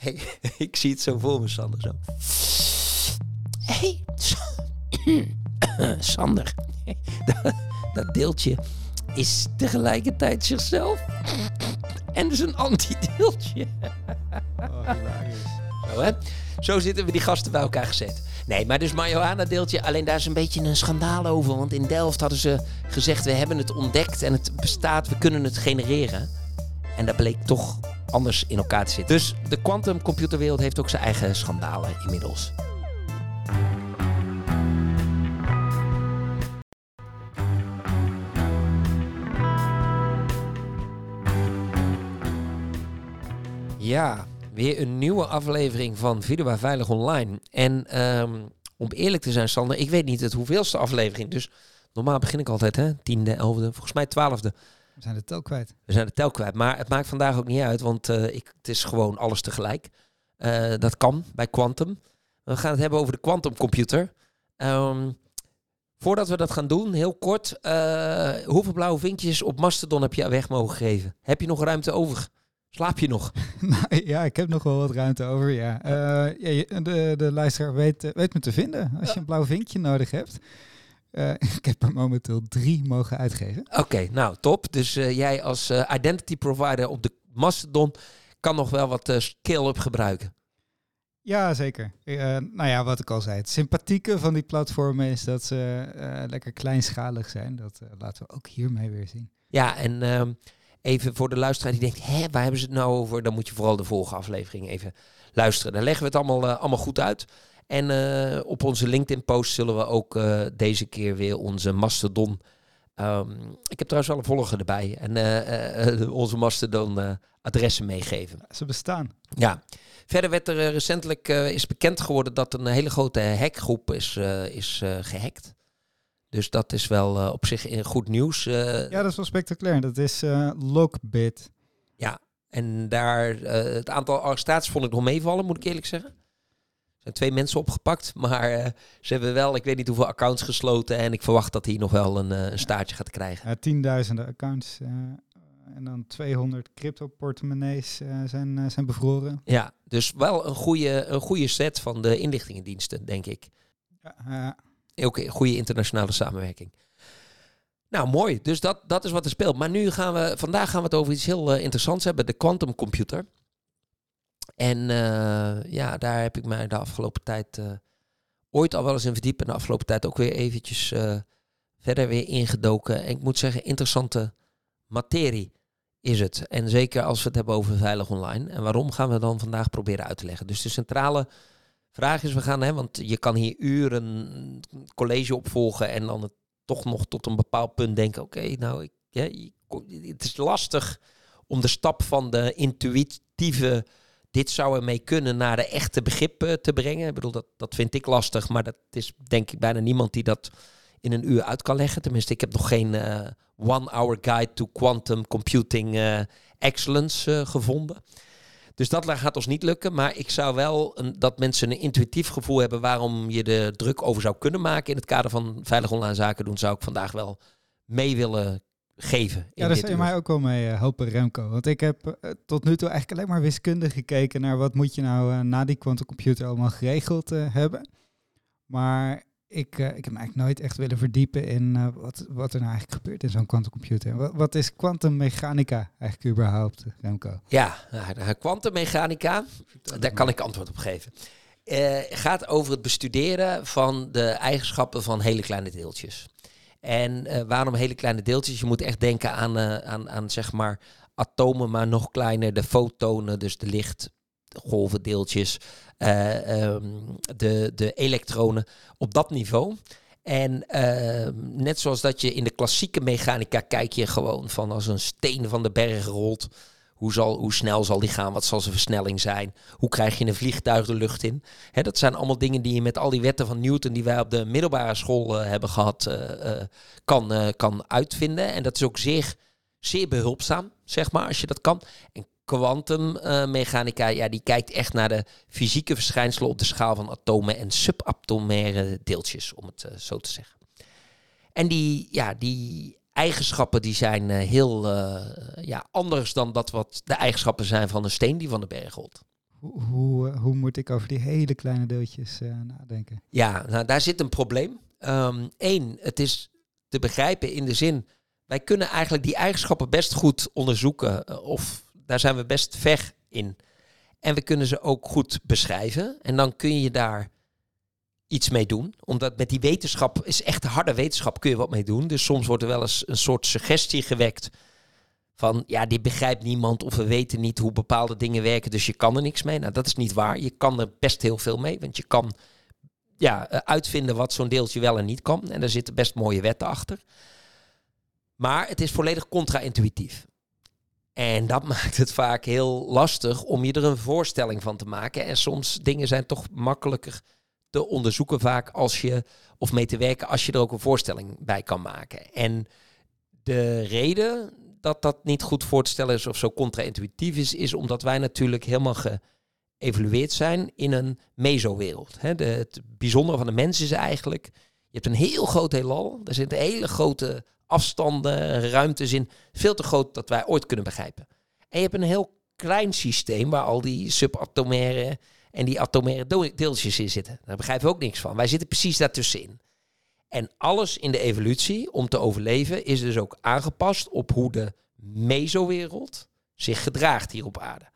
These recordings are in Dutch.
ik, ik zie het zo voor me, Sander. Zo. hey, Sander. dat, dat deeltje is tegelijkertijd zichzelf. En dus een anti-deeltje. Oh. Zo, hè? Zo zitten we die gasten bij elkaar gezet. Nee, maar dus marihuana-deeltje, alleen daar is een beetje een schandaal over. Want in Delft hadden ze gezegd, we hebben het ontdekt en het bestaat, we kunnen het genereren. En dat bleek toch anders in elkaar te zitten. Dus de quantumcomputerwereld heeft ook zijn eigen schandalen inmiddels. Ja, weer een nieuwe aflevering van Vidua Veilig Online. En ehm, om eerlijk te zijn, Sander, ik weet niet het hoeveelste aflevering. Dus normaal begin ik altijd, hè? Tiende, elfde, volgens mij twaalfde. We zijn de tel kwijt. We zijn de tel kwijt. Maar het maakt vandaag ook niet uit, want eh, ik, het is gewoon alles tegelijk. Eh, dat kan bij Quantum. We gaan het hebben over de quantumcomputer. Ehm voordat we dat gaan doen, heel kort. eh, hoeveel blauwe vinkjes op Mastodon heb je weg mogen geven? Heb je nog ruimte over? Slaap je nog? nou, ja, ik heb nog wel wat ruimte over, ja. Ja de, de luisteraar weet, weet me te vinden als je een blauw vinkje nodig hebt. Eh, ik heb er momenteel drie mogen uitgeven. Oké, nou top. Dus eh, jij als eh, identity provider op de Mastodon kan nog wel wat scale-up gebruiken. Ja, zeker. Nou ja, wat ik al zei. Het sympathieke van die platformen is dat ze lekker kleinschalig zijn. Dat laten we ook hiermee weer zien. Ja, en ehm, even voor de luisteraar die denkt, hè, waar hebben ze het nou over? Dan moet je vooral de volgende aflevering even luisteren. Dan leggen we het allemaal, allemaal goed uit. En eh, op onze LinkedIn-post zullen we ook eh, deze keer weer onze Mastodon... ehm, ik heb trouwens wel een volger erbij. En eh, onze Mastodon-adressen meegeven. Ze bestaan. Ja. Verder werd er recentelijk is bekend geworden dat een hele grote hackgroep is, is eh, gehackt. Dus dat is wel op zich goed nieuws. Ja, dat is wel spectaculair. Dat is Lockbit. En daar, het aantal arrestaties vond ik nog meevallen, moet ik eerlijk zeggen. Twee mensen opgepakt, maar eh, ze hebben wel, ik weet niet hoeveel accounts gesloten. En ik verwacht dat hij nog wel een, eh, een staartje gaat krijgen. Ja, tienduizenden accounts. eh, en dan 200 crypto-portemonnees zijn, zijn bevroren. Ja, dus wel een goede, een goede set van de inlichtingendiensten, denk ik. Ja, Ook een goede internationale samenwerking. Nou, mooi. Dus dat, dat is wat er speelt. Maar nu gaan we, vandaag gaan we het over iets heel interessants hebben. De quantumcomputer. En eh, ja, daar heb ik mij de afgelopen tijd eh, ooit al wel eens in verdiept. En de afgelopen tijd ook weer eventjes eh, verder weer ingedoken. En ik moet zeggen, interessante materie is het. En zeker als we het hebben over veilig online. En waarom gaan we dan vandaag proberen uit te leggen. Dus de centrale vraag is, we gaan, hè, want je kan hier uren college opvolgen en dan toch nog tot een bepaald punt denken, oké, nou, ik, het is lastig om de stap van de intuïtieve, dit zou ermee kunnen, naar de echte begrip eh, te brengen. Ik bedoel, dat, dat vind ik lastig, maar dat is denk ik bijna niemand die dat in een uur uit kan leggen. Tenminste, ik heb nog geen eh, one-hour guide to quantum computing eh, excellence gevonden. Dus dat gaat ons niet lukken. Maar ik zou wel dat mensen een intuïtief gevoel hebben waarom je er druk over zou kunnen maken in het kader van veilig online zaken doen, zou ik vandaag wel mee willen geven. ja, daar zou je mij ook wel mee eh, helpen, Remco. Want ik heb eh, tot nu toe eigenlijk alleen maar wiskundig gekeken naar wat moet je nou eh, na die quantumcomputer allemaal geregeld eh, hebben. Maar ik, eh, ik heb me eigenlijk nooit echt willen verdiepen in eh, wat, wat er nou eigenlijk gebeurt in zo'n quantumcomputer. Wat, wat is kwantummechanica eigenlijk überhaupt, Remco? Ja, nou, de kwantummechanica, daar kan ik antwoord op geven. Eh gaat over het bestuderen van de eigenschappen van hele kleine deeltjes. En eh, waarom hele kleine deeltjes? Je moet echt denken aan, eh, aan, aan zeg maar atomen, maar nog kleiner. De fotonen, dus de lichtgolvendeeltjes, eh, ehm, de, de elektronen op dat niveau. En ehm, net zoals dat je in de klassieke mechanica kijk je gewoon van als een steen van de berg rolt. Hoe, zal, snel zal die gaan? Wat zal zijn versnelling zijn? Hoe krijg je een vliegtuig de lucht in? Dat zijn allemaal dingen die je met al die wetten van Newton die wij op de middelbare school eh, hebben gehad, eh, eh, kan, kan uitvinden. En dat is ook zeer, zeer behulpzaam, zeg maar, als je dat kan. En kwantummechanica, ja, die kijkt echt naar de fysieke verschijnselen op de schaal van atomen en subatomaire deeltjes, om het zo te zeggen. En die, ja, die eigenschappen die zijn eh, heel eh, ja, anders dan dat wat de eigenschappen zijn van een steen die van de berg rolt. hoe, hoe, hoe moet ik over die hele kleine deeltjes uh, nadenken? Ja, nou, daar zit een probleem. Eén, um, het is te begrijpen in de zin, wij kunnen eigenlijk die eigenschappen best goed onderzoeken. Of daar zijn we best ver in. En we kunnen ze ook goed beschrijven. En dan kun je daar iets mee doen. Omdat met die wetenschap is echt harde wetenschap, kun je wat mee doen. Dus soms wordt er wel eens een soort suggestie gewekt van ja, dit begrijpt niemand of we weten niet hoe bepaalde dingen werken, dus je kan er niks mee. Nou, dat is niet waar. Je kan er best heel veel mee, want je kan ja, eh, uitvinden wat zo'n deeltje wel en niet kan. En er zitten best mooie wetten achter. Maar het is volledig contra-intuïtief. En dat maakt het vaak heel lastig om je er een voorstelling van te maken. En soms dingen zijn toch makkelijker te onderzoeken vaak als je, of mee te werken als je er ook een voorstelling bij kan maken. En de reden dat dat niet goed voor te stellen is of zo contra-intuïtief is, is omdat wij natuurlijk helemaal geëvolueerd zijn in een mesowereld. Het bijzondere van de mens is eigenlijk, je hebt een heel groot heelal, er zitten hele grote afstanden, ruimtes in, veel te groot dat wij ooit kunnen begrijpen. En je hebt een heel klein systeem waar al die subatomaire en die atomaire deeltjes in zitten. Daar begrijpen we ook niks van. Wij zitten precies daartussenin. En alles in de evolutie om te overleven is dus ook aangepast op hoe de mesowereld zich gedraagt hier op aarde.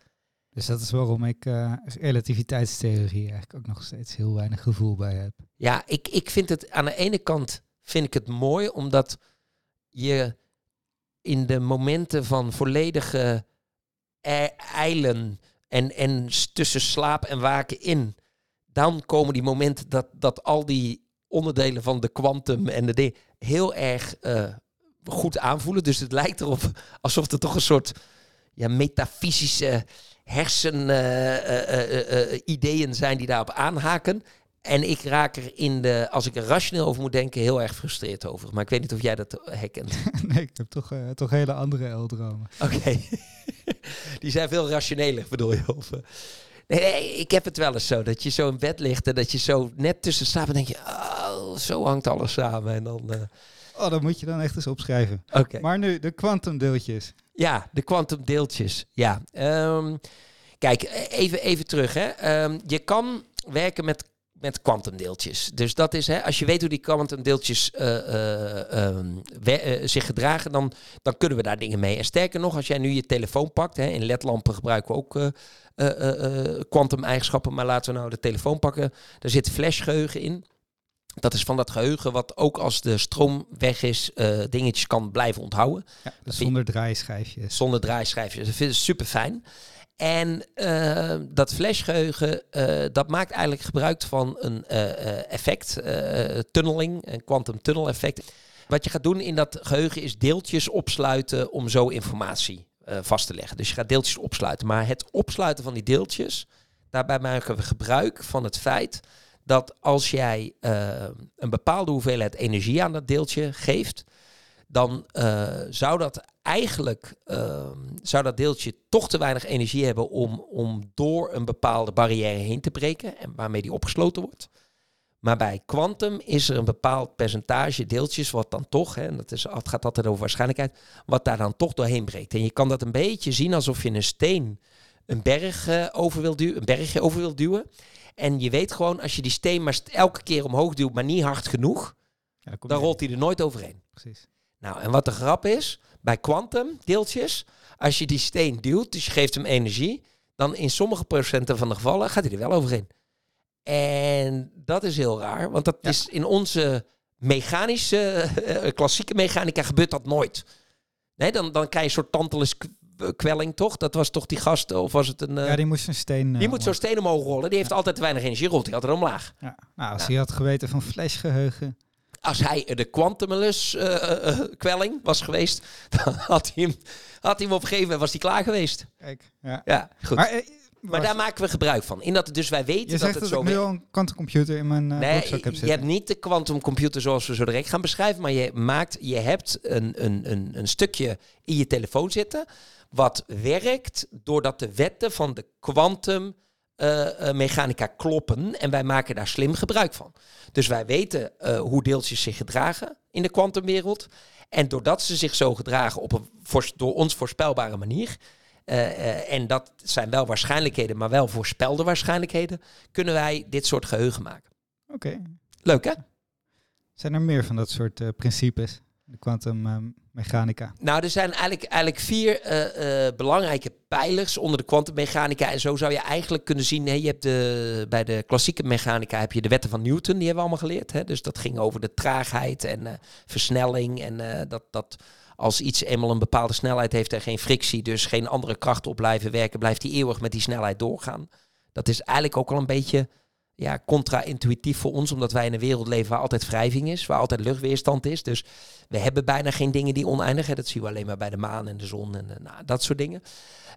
Dus dat is waarom ik uh, relativiteitstheorie eigenlijk ook nog steeds heel weinig gevoel bij heb. Ja, ik, ik vind het aan de ene kant vind ik het mooi omdat je in de momenten van volledige eilen en, en tussen slaap en waken in, dan komen die momenten dat, dat al die onderdelen van de kwantum en de ding heel erg uh, goed aanvoelen. Dus het lijkt erop alsof er toch een soort ja, metafysische hersen uh, uh, ideeën zijn die daarop aanhaken. En ik raak er in de, als ik er rationeel over moet denken, heel erg gefrustreerd over. Maar ik weet niet of jij dat herkent. nee, ik heb toch, toch hele andere L-dromen. Oké. die zijn veel rationeler, bedoel je? Of, Nee, ik heb het wel eens zo. Dat je zo in bed ligt en dat je zo net tussen slaapt en denk je, oh, zo hangt alles samen. En dan... Uh... Oh, dat moet je dan echt eens opschrijven. Oké. Maar nu, de kwantumdeeltjes. Ja, de kwantumdeeltjes. Ja. Um, kijk, even, even terug. Hè. Um, je kan werken met met kwantumdeeltjes. Dus dat is, hè, als je weet hoe die kwantumdeeltjes uh, uh, uh, zich gedragen, dan, dan kunnen we daar dingen mee. En sterker nog, als jij nu je telefoon pakt, hè, in ledlampen gebruiken we ook kwantum-eigenschappen, maar laten we nou de telefoon pakken. Daar zit flashgeheugen in. Dat is van dat geheugen wat ook als de stroom weg is, dingetjes kan blijven onthouden. Ja, zonder draaischijfjes. Zonder draaischijfjes. Dat vind ik super fijn. En uh, dat flashgeheugen, uh, dat maakt eigenlijk gebruik van een uh, effect, tunneling, een quantum tunnel effect. Wat je gaat doen in dat geheugen is deeltjes opsluiten om zo informatie vast te leggen. Dus je gaat deeltjes opsluiten. Maar het opsluiten van die deeltjes, daarbij maken we gebruik van het feit dat als jij een bepaalde hoeveelheid energie aan dat deeltje geeft, dan zou dat eigenlijk uh, zou dat deeltje toch te weinig energie hebben om, om door een bepaalde barrière heen te breken en waarmee die opgesloten wordt. Maar bij kwantum is er een bepaald percentage deeltjes wat dan toch, hè, en dat is, het gaat altijd over waarschijnlijkheid, wat daar dan toch doorheen breekt. En je kan dat een beetje zien alsof je een steen een berg uh, over wil duwen, een bergje over wil duwen. En je weet gewoon, als je die steen maar elke keer omhoog duwt, maar niet hard genoeg, ja, dan rolt hij er nooit overheen. Precies. Nou, en wat de grap is, bij kwantum deeltjes, als je die steen duwt, dus je geeft hem energie, dan in sommige procenten van de gevallen gaat hij er wel overheen. En dat is heel raar, want dat is in onze mechanische, uh, klassieke mechanica gebeurt dat nooit. Nee, dan, dan krijg je een soort tantalus kwelling, toch? Dat was toch die gast, of was het een... Uh, ja, die moest een steen... Uh, die moet zo'n steen omhoog rollen. Die heeft altijd te weinig energie, rolt hij altijd omlaag. Ja. Nou, als hij had geweten van flashgeheugen als hij de quantumulus uh, uh, kwelling was geweest, dan had hij hem, had hij hem op een gegeven moment was hij klaar geweest. Kijk, ja. ja goed. Maar, maar daar maken we gebruik van. In dat, dus wij weten je dat het dat zo... Ik nu al een quantumcomputer in mijn uh, nee, heb zitten. je hebt niet de quantumcomputer zoals we zo direct gaan beschrijven, maar je, maakt, je hebt een, een, een, een stukje in je telefoon zitten wat werkt doordat de wetten van de quantum uh, mechanica kloppen en wij maken daar slim gebruik van. Dus wij weten uh, hoe deeltjes zich gedragen in de kwantumwereld. En doordat ze zich zo gedragen op een door ons voorspelbare manier, eh, eh, en dat zijn wel waarschijnlijkheden, maar wel voorspelde waarschijnlijkheden, kunnen wij dit soort geheugen maken. Oké. Leuk hè? Zijn er meer van dat soort principes? De kwantummechanica. nou, er zijn eigenlijk, eigenlijk vier belangrijke pijlers onder de kwantummechanica. En zo zou je eigenlijk kunnen zien, je hebt de, bij de klassieke mechanica heb je de wetten van Newton, die hebben we allemaal geleerd. Hè? Dus dat ging over de traagheid en versnelling en dat... dat als iets eenmaal een bepaalde snelheid heeft en geen frictie, dus geen andere krachten op blijven werken, blijft die eeuwig met die snelheid doorgaan. Dat is eigenlijk ook al een beetje ja, contra-intuïtief voor ons, omdat wij in een wereld leven waar altijd wrijving is, waar altijd luchtweerstand is. Dus we hebben bijna geen dingen die oneindig zijn. Dat zien we alleen maar bij de maan en de zon en nou, dat soort dingen.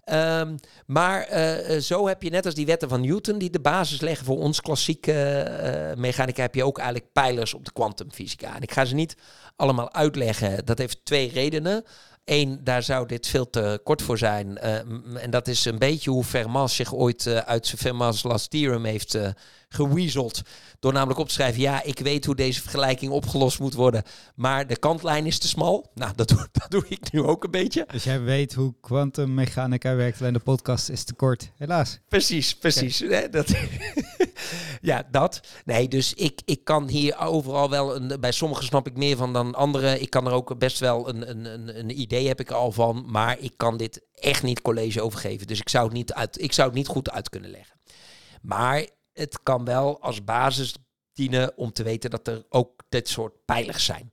Ehm, maar eh, eh, zo heb je net als die wetten van Newton, die de basis leggen voor ons klassieke mechanica, heb je ook eigenlijk pijlers op de kwantumfysica. En ik ga ze niet allemaal uitleggen. Dat heeft twee redenen. Eén, daar zou dit veel te kort voor zijn. en dat is een beetje hoe Fermat zich ooit uit zijn Fermat's Last Theorem heeft uh, geweaseld. Door namelijk op te schrijven, ja, ik weet hoe deze vergelijking opgelost moet worden. Maar de kantlijn is te smal. Nou, dat doe, dat doe ik nu ook een beetje. Dus jij weet hoe kwantummechanica werkt, alleen de podcast is te kort, helaas. Precies, precies. Dat, ja, dat. Nee, dus ik, ik kan hier overal wel, een, bij sommigen snap ik meer van dan anderen. Ik kan er ook best wel een, een, een, een idee heb ik er al van. Maar ik kan dit echt niet college overgeven. Dus ik zou het niet, uit, ik zou het niet goed uit kunnen leggen. Maar het kan wel als basis dienen om te weten dat er ook dit soort pijlers zijn.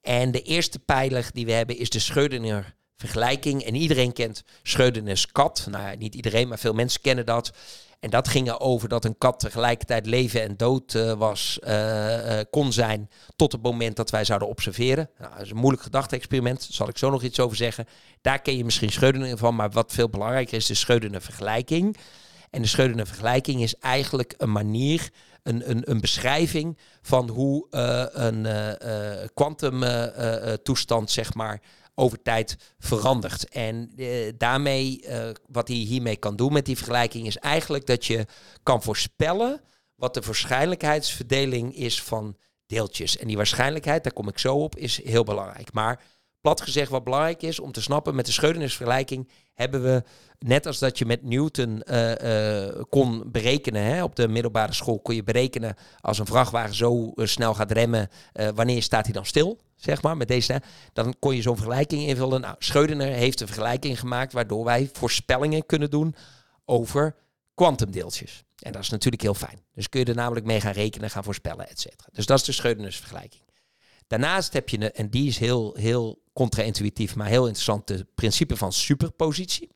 En de eerste pijler die we hebben is de Schrödinger vergelijking. En iedereen kent Schrödinger's kat. Nou, niet iedereen, maar veel mensen kennen dat. En dat ging erover dat een kat tegelijkertijd leven en dood uh, was, uh, uh, kon zijn tot het moment dat wij zouden observeren. Nou, dat is een moeilijk gedachte-experiment, daar zal ik zo nog iets over zeggen. Daar ken je misschien Schrödinger van, maar wat veel belangrijker is de Schrödinger vergelijking. En de Schrödinger vergelijking is eigenlijk een manier, een, een, een beschrijving van hoe uh, een kwantumtoestand, uh, zeg maar, over tijd verandert. En daarmee, wat hij hiermee kan doen met die vergelijking, is eigenlijk dat je kan voorspellen wat de waarschijnlijkheidsverdeling is van deeltjes. En die waarschijnlijkheid, daar kom ik zo op, is heel belangrijk. Maar plat gezegd, wat belangrijk is om te snappen met de Schrödingers vergelijking, hebben we, net als dat je met Newton uh, uh, kon berekenen, hè, op de middelbare school kon je berekenen als een vrachtwagen zo uh, snel gaat remmen, wanneer staat hij dan stil, zeg maar, met deze, dan kon je zo'n vergelijking invullen. Nou, Schrödinger heeft een vergelijking gemaakt waardoor wij voorspellingen kunnen doen over kwantumdeeltjes. En dat is natuurlijk heel fijn. Dus kun je er namelijk mee gaan rekenen, gaan voorspellen, et cetera. Dus dat is de Schrödingers vergelijking. Daarnaast heb je, en die is heel, heel contra-intuïtief, maar heel interessant, het principe van superpositie.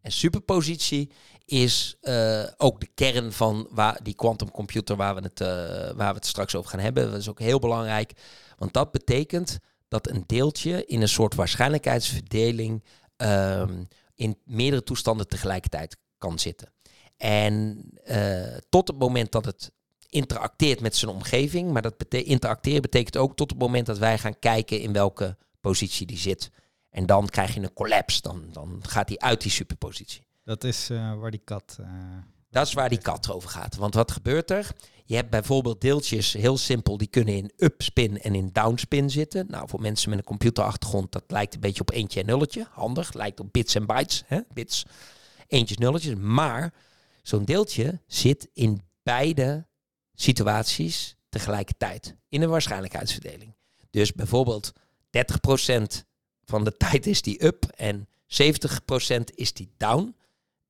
En superpositie is uh, ook de kern van waar, die quantumcomputer waar we, het, uh, waar we het straks over gaan hebben. Dat is ook heel belangrijk, want dat betekent dat een deeltje in een soort waarschijnlijkheidsverdeling um, in meerdere toestanden tegelijkertijd kan zitten. En uh, tot het moment dat het interacteert met zijn omgeving. Maar dat bete interacteren betekent ook tot het moment dat wij gaan kijken in welke positie die zit. En dan krijg je een collapse. Dan, dan gaat hij uit die superpositie. Dat is uh, waar die kat. Uh, dat is waar die kat over gaat. Want wat gebeurt er? Je hebt bijvoorbeeld deeltjes, heel simpel, die kunnen in upspin en in downspin zitten. Nou, voor mensen met een computerachtergrond, dat lijkt een beetje op eentje en nulletje. Handig, lijkt op bits en bytes. Hè? Bits, eentjes, nulletjes. Maar zo'n deeltje zit in beide situaties tegelijkertijd in een waarschijnlijkheidsverdeling. Dus bijvoorbeeld 30% van de tijd is die up en 70% is die down.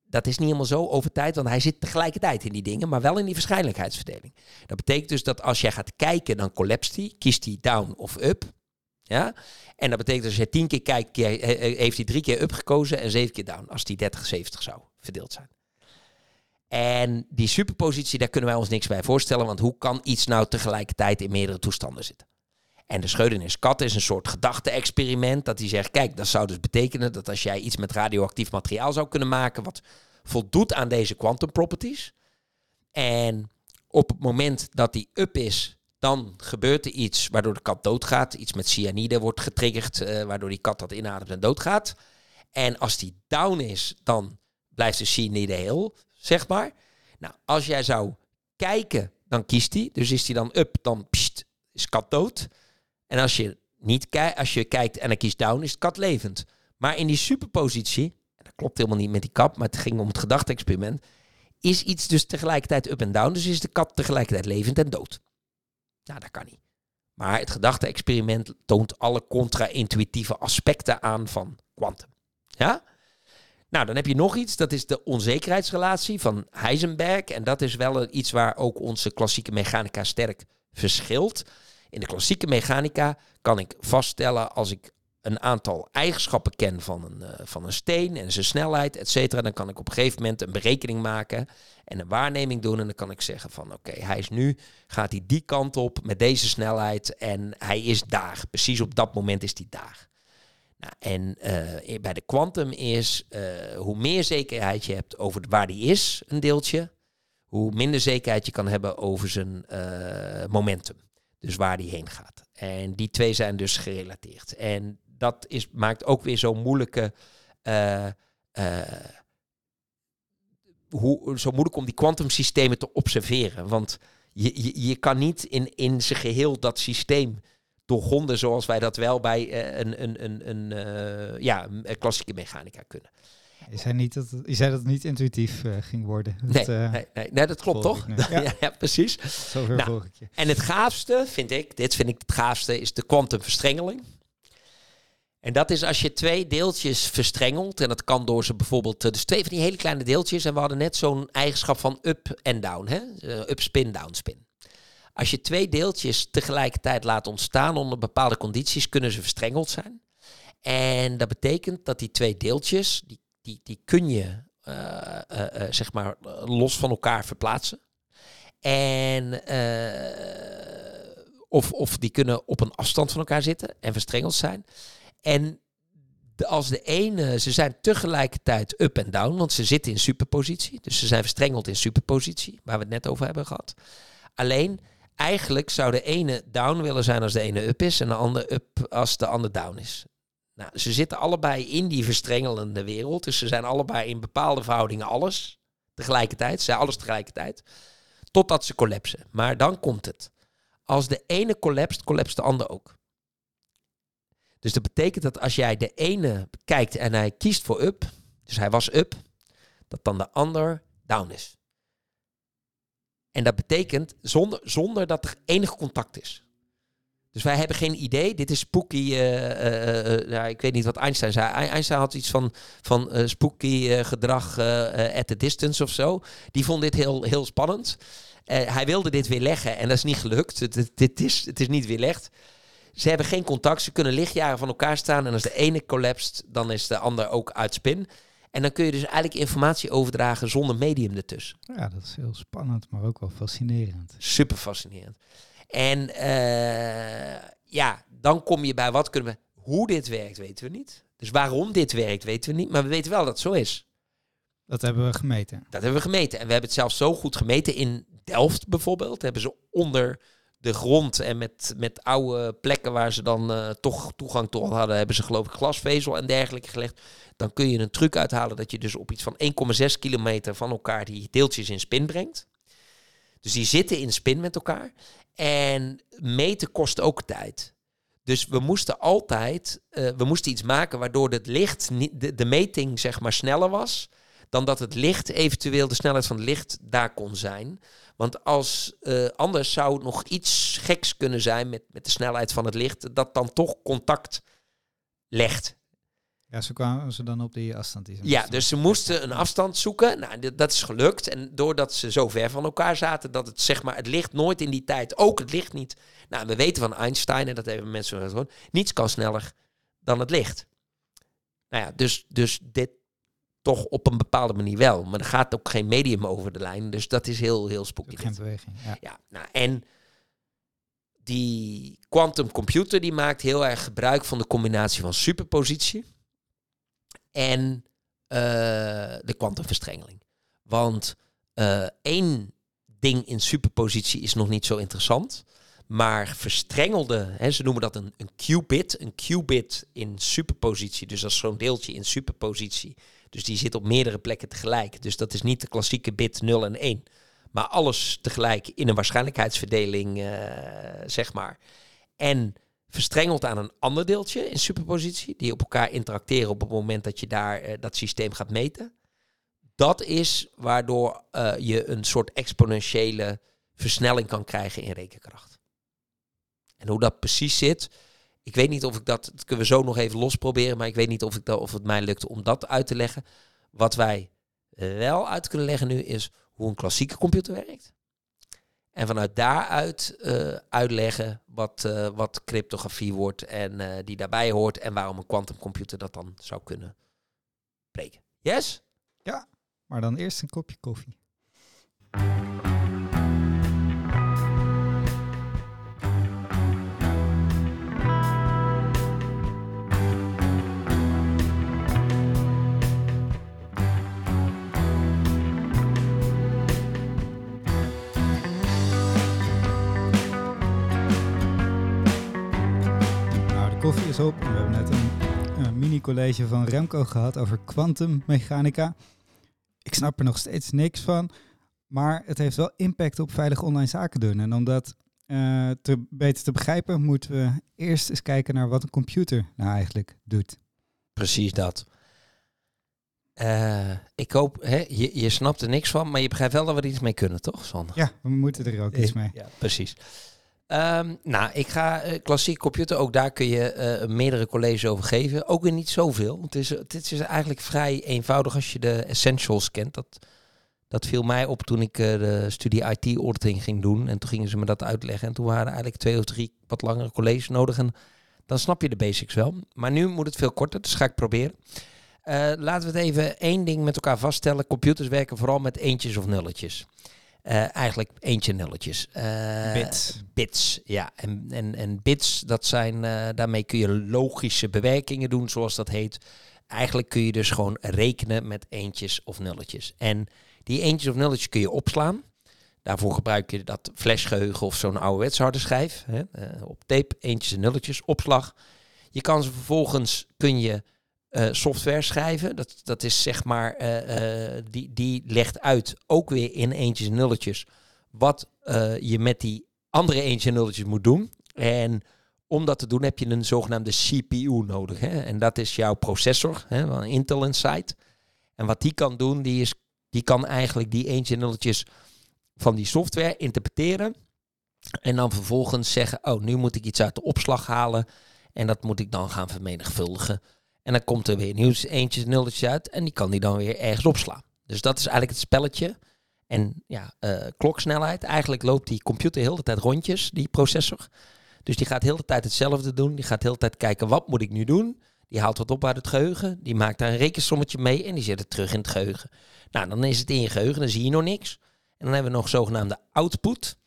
Dat is niet helemaal zo over tijd, want hij zit tegelijkertijd in die dingen, maar wel in die waarschijnlijkheidsverdeling. Dat betekent dus dat als jij gaat kijken, dan collapst hij, kiest hij down of up. Ja? En dat betekent dat als je tien keer kijkt, heeft hij drie keer up gekozen en zeven keer down, als die 30-70 zou verdeeld zijn. En die superpositie, daar kunnen wij ons niks bij voorstellen, want hoe kan iets nou tegelijkertijd in meerdere toestanden zitten? En de Schrödinger's kat is een soort gedachte-experiment dat hij zegt, kijk, dat zou dus betekenen dat als jij iets met radioactief materiaal zou kunnen maken wat voldoet aan deze quantum properties, en op het moment dat die up is, dan gebeurt er iets waardoor de kat doodgaat. Iets met cyanide wordt getriggerd, uh, waardoor die kat dat inademt en doodgaat. En als die down is, dan blijft de cyanide heel zeg maar. Nou, als jij zou kijken, dan kiest hij. Dus is hij dan up, dan pst, is kat dood. En als je niet kijkt, als je kijkt en hij kiest down, is kat levend. Maar in die superpositie, en dat klopt helemaal niet met die kap, maar het ging om het gedachte-experiment, is iets dus tegelijkertijd up en down. Dus is de kat tegelijkertijd levend en dood. Nou, dat kan niet. Maar het gedachte-experiment toont alle contra-intuïtieve aspecten aan van kwantum. Ja? Nou, dan heb je nog iets, dat is de onzekerheidsrelatie van Heisenberg. En dat is wel iets waar ook onze klassieke mechanica sterk verschilt. In de klassieke mechanica kan ik vaststellen als ik een aantal eigenschappen ken van een, uh, van een steen en zijn snelheid, et cetera, dan kan ik op een gegeven moment een berekening maken en een waarneming doen. En dan kan ik zeggen van oké, hij is nu, gaat hij die kant op met deze snelheid en hij is daar. Precies op dat moment is hij daar. Nou, en uh, bij de kwantum is uh, hoe meer zekerheid je hebt over waar die is, een deeltje, hoe minder zekerheid je kan hebben over zijn momentum. Dus waar die heen gaat. En die twee zijn dus gerelateerd. En dat is, maakt ook weer zo'n moeilijke. Hoe, zo moeilijk om die kwantumsystemen te observeren. Want je, je, je kan niet in, in zijn geheel dat systeem doorgronden zoals wij dat wel bij uh, een, een, een, een, ja, een klassieke mechanica kunnen. Je zei, niet dat, je zei dat het niet intuïtief uh, ging worden. Nee, dat, uh, nee, nee, nee, dat klopt toch? Ja. ja. ja, precies. Zover nou, volg ik je. En het gaafste, vind ik, dit vind ik het gaafste, is de kwantumverstrengeling. En dat is als je twee deeltjes verstrengelt. En dat kan door ze bijvoorbeeld. Dus twee van die hele kleine deeltjes. En we hadden net zo'n eigenschap van up en down. Hè? Uh, up spin, down spin. Als je twee deeltjes tegelijkertijd laat ontstaan onder bepaalde condities, kunnen ze verstrengeld zijn. En dat betekent dat die twee deeltjes, die, die, die kun je uh, uh, zeg maar los van elkaar verplaatsen. En of, of die kunnen op een afstand van elkaar zitten en verstrengeld zijn. En als de ene, ze zijn tegelijkertijd up en down, want ze zitten in superpositie. Dus ze zijn verstrengeld in superpositie, waar we het net over hebben gehad. Alleen, eigenlijk zou de ene down willen zijn als de ene up is en de andere up als de andere down is. Nou, ze zitten allebei in die verstrengelende wereld. Dus ze zijn allebei in bepaalde verhoudingen alles tegelijkertijd. Ze zijn alles tegelijkertijd. Totdat ze collapsen. Maar dan komt het. Als de ene collapst, collapst de ander ook. Dus dat betekent dat als jij de ene kijkt en hij kiest voor up, dus hij was up, dat dan de ander down is. En dat betekent zonder, zonder dat er enig contact is. Dus wij hebben geen idee. Dit is spooky. Uh, uh, ja, ik weet niet wat Einstein zei. Einstein had iets van, van spooky gedrag at a distance of zo. Die vond dit heel, heel spannend. hij wilde dit weer leggen en dat is niet gelukt. Het, het, is, het is niet weerlegd. Ze hebben geen contact. Ze kunnen lichtjaren van elkaar staan. En als de ene collapst, dan is de ander ook uit spin. En dan kun je dus eigenlijk informatie overdragen zonder medium ertussen. Ja, dat is heel spannend, maar ook wel fascinerend. Super fascinerend. En uh, ja, dan kom je bij wat kunnen we. Hoe dit werkt, weten we niet. Dus waarom dit werkt, weten we niet. Maar we weten wel dat het zo is. Dat hebben we gemeten. Dat hebben we gemeten. En we hebben het zelfs zo goed gemeten in Delft bijvoorbeeld. Hebben ze onder de grond en met, met oude plekken waar ze dan uh, toch toegang tot hadden, hebben ze geloof ik glasvezel en dergelijke gelegd. Dan kun je een truc uithalen dat je dus op iets van 1,6 kilometer van elkaar die deeltjes in spin brengt. Dus die zitten in spin met elkaar. En meten kost ook tijd. Dus we moesten altijd, uh, we moesten iets maken waardoor het licht, de, de meting zeg maar sneller was dan dat het licht eventueel de snelheid van het licht daar kon zijn. Want als uh, anders zou het nog iets geks kunnen zijn met, met de snelheid van het licht, dat dan toch contact legt. Ja, zo kwamen ze dan op die afstand. Die ja, dus ze moesten een afstand zoeken. Nou, dat is gelukt. En doordat ze zo ver van elkaar zaten, dat het zeg maar, het licht nooit in die tijd, ook het licht niet. Nou, we weten van Einstein, en dat hebben mensen niets kan sneller dan het licht. Nou ja, dus, dus dit, toch op een bepaalde manier wel. Maar er gaat ook geen medium over de lijn. Dus dat is heel, heel spooky. Geen beweging. Ja. ja, nou en die quantum computer die maakt heel erg gebruik van de combinatie van superpositie en uh, de kwantumverstrengeling. Want uh, één ding in superpositie is nog niet zo interessant. Maar verstrengelde, hè, ze noemen dat een, een qubit. Een qubit in superpositie, dus als zo'n deeltje in superpositie dus die zit op meerdere plekken tegelijk. Dus dat is niet de klassieke bit 0 en 1. Maar alles tegelijk in een waarschijnlijkheidsverdeling, uh, zeg maar. En verstrengeld aan een ander deeltje in superpositie, die op elkaar interacteren op het moment dat je daar eh, dat systeem gaat meten. Dat is waardoor eh, je een soort exponentiële versnelling kan krijgen in rekenkracht. En hoe dat precies zit, ik weet niet of ik dat, dat kunnen we zo nog even losproberen, maar ik weet niet of, ik dat, of het mij lukt om dat uit te leggen. Wat wij wel uit kunnen leggen nu is hoe een klassieke computer werkt. En vanuit daaruit uh, uitleggen wat, uh, wat cryptografie wordt en uh, die daarbij hoort en waarom een quantumcomputer dat dan zou kunnen breken. Yes? Ja, maar dan eerst een kopje koffie. Op. We hebben net een, een mini-college van Remco gehad over kwantummechanica. Ik snap er nog steeds niks van, maar het heeft wel impact op veilig online zaken doen. En om dat uh, te, beter te begrijpen, moeten we eerst eens kijken naar wat een computer nou eigenlijk doet. Precies dat. Uh, ik hoop, hè, je, je snapt er niks van, maar je begrijpt wel dat we er iets mee kunnen, toch, Sander? Ja, we moeten er ook iets mee. Ja, precies. Um, nou, ik ga uh, klassiek computer, ook daar kun je uh, meerdere colleges over geven. Ook weer niet zoveel. Het is, het is eigenlijk vrij eenvoudig als je de essentials kent. Dat, dat viel mij op toen ik uh, de studie IT-auditing ging doen. En toen gingen ze me dat uitleggen. En toen waren er eigenlijk twee of drie wat langere colleges nodig. En dan snap je de basics wel. Maar nu moet het veel korter, dus ga ik proberen. laten we het even één ding met elkaar vaststellen. Computers werken vooral met eentjes of nulletjes. Uh, eigenlijk eentje nulletjes. Uh, bits. Bits, ja. En, en, en bits, dat zijn, uh, daarmee kun je logische bewerkingen doen, zoals dat heet. Eigenlijk kun je dus gewoon rekenen met eentjes of nulletjes. En die eentjes of nulletjes kun je opslaan. Daarvoor gebruik je dat flashgeheugen of zo'n ouderwets harde schijf. Hè, op tape, eentjes en nulletjes, opslag. Je kan ze vervolgens, kun je uh, software schrijven. Dat, dat is zeg maar, uh, uh, die, die legt uit, ook weer in eentjes en nulletjes, wat je met die andere eentjes en nulletjes moet doen. En om dat te doen heb je een zogenaamde CPU nodig. Hè? En dat is jouw processor, hè, een Intel Inside. En wat die kan doen, die, is, die kan eigenlijk die eentjes en nulletjes van die software interpreteren. En dan vervolgens zeggen, oh, nu moet ik iets uit de opslag halen. En dat moet ik dan gaan vermenigvuldigen en dan komt er weer nieuws eentjes nulletjes uit. En die kan die dan weer ergens opslaan. Dus dat is eigenlijk het spelletje. En ja, uh, kloksnelheid. Eigenlijk loopt die computer heel de tijd rondjes, die processor. Dus die gaat heel de tijd hetzelfde doen. Die gaat heel de tijd kijken, wat moet ik nu doen? Die haalt wat op uit het geheugen. Die maakt daar een rekensommetje mee en die zet het terug in het geheugen. Nou, dan is het in je geheugen, dan zie je nog niks. En dan hebben we nog zogenaamde output.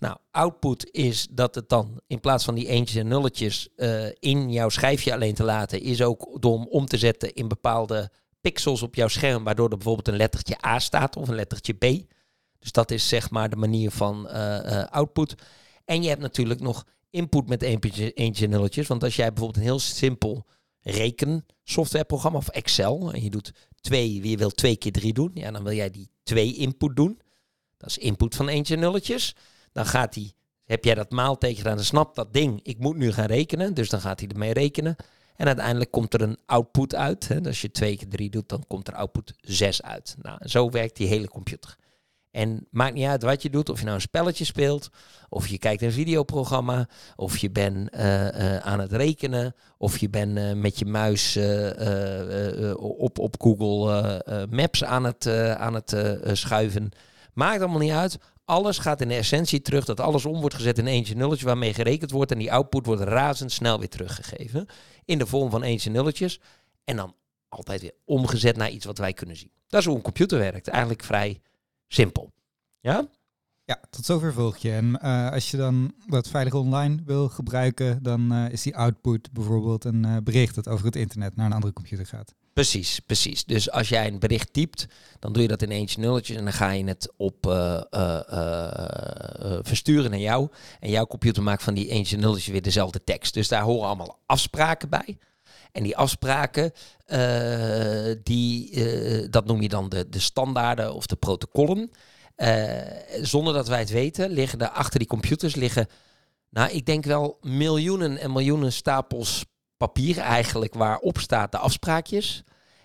Nou, output is dat het dan in plaats van die eentjes en nulletjes uh, in jouw schijfje alleen te laten, is ook om om te zetten in bepaalde pixels op jouw scherm, waardoor er bijvoorbeeld een lettertje A staat of een lettertje B. Dus dat is zeg maar de manier van uh, uh, output. En je hebt natuurlijk nog input met eentjes, en nulletjes. Want als jij bijvoorbeeld een heel simpel rekensoftwareprogramma of Excel en je doet twee, je wil twee keer drie doen, ja, dan wil jij die twee input doen. Dat is input van eentjes en nulletjes. Dan gaat hij, heb jij dat maalteken gedaan, dan snapt dat ding, ik moet nu gaan rekenen. Dus dan gaat hij ermee rekenen. En uiteindelijk komt er een output uit. Hè. Als je twee keer drie doet, dan komt er output 6 uit. Nou, zo werkt die hele computer. En maakt niet uit wat je doet, of je nou een spelletje speelt, of je kijkt een videoprogramma, of je bent uh, uh, aan het rekenen, of je bent uh, met je muis op, op Google Maps aan het, aan het schuiven. Maakt allemaal niet uit. Alles gaat in de essentie terug, dat alles om wordt gezet in eentje nulletje waarmee gerekend wordt en die output wordt razendsnel weer teruggegeven in de vorm van eentje nulletjes en dan altijd weer omgezet naar iets wat wij kunnen zien. Dat is hoe een computer werkt. Eigenlijk vrij simpel. Ja? Ja, tot zover volg je. En uh, als je dan wat veilig online wil gebruiken, dan uh, is die output bijvoorbeeld een uh, bericht dat over het internet naar een andere computer gaat. Precies, precies. Dus als jij een bericht typt, dan doe je dat in eentje nulletjes en dan ga je het op uh, uh, uh, versturen naar jou. En jouw computer maakt van die eentje nulletjes weer dezelfde tekst. Dus daar horen allemaal afspraken bij. En die afspraken, die, dat noem je dan de, de standaarden of de protocollen. zonder dat wij het weten, liggen er achter die computers liggen Nou, ik denk wel miljoenen en miljoenen stapels papier eigenlijk waarop staat de afspraakjes.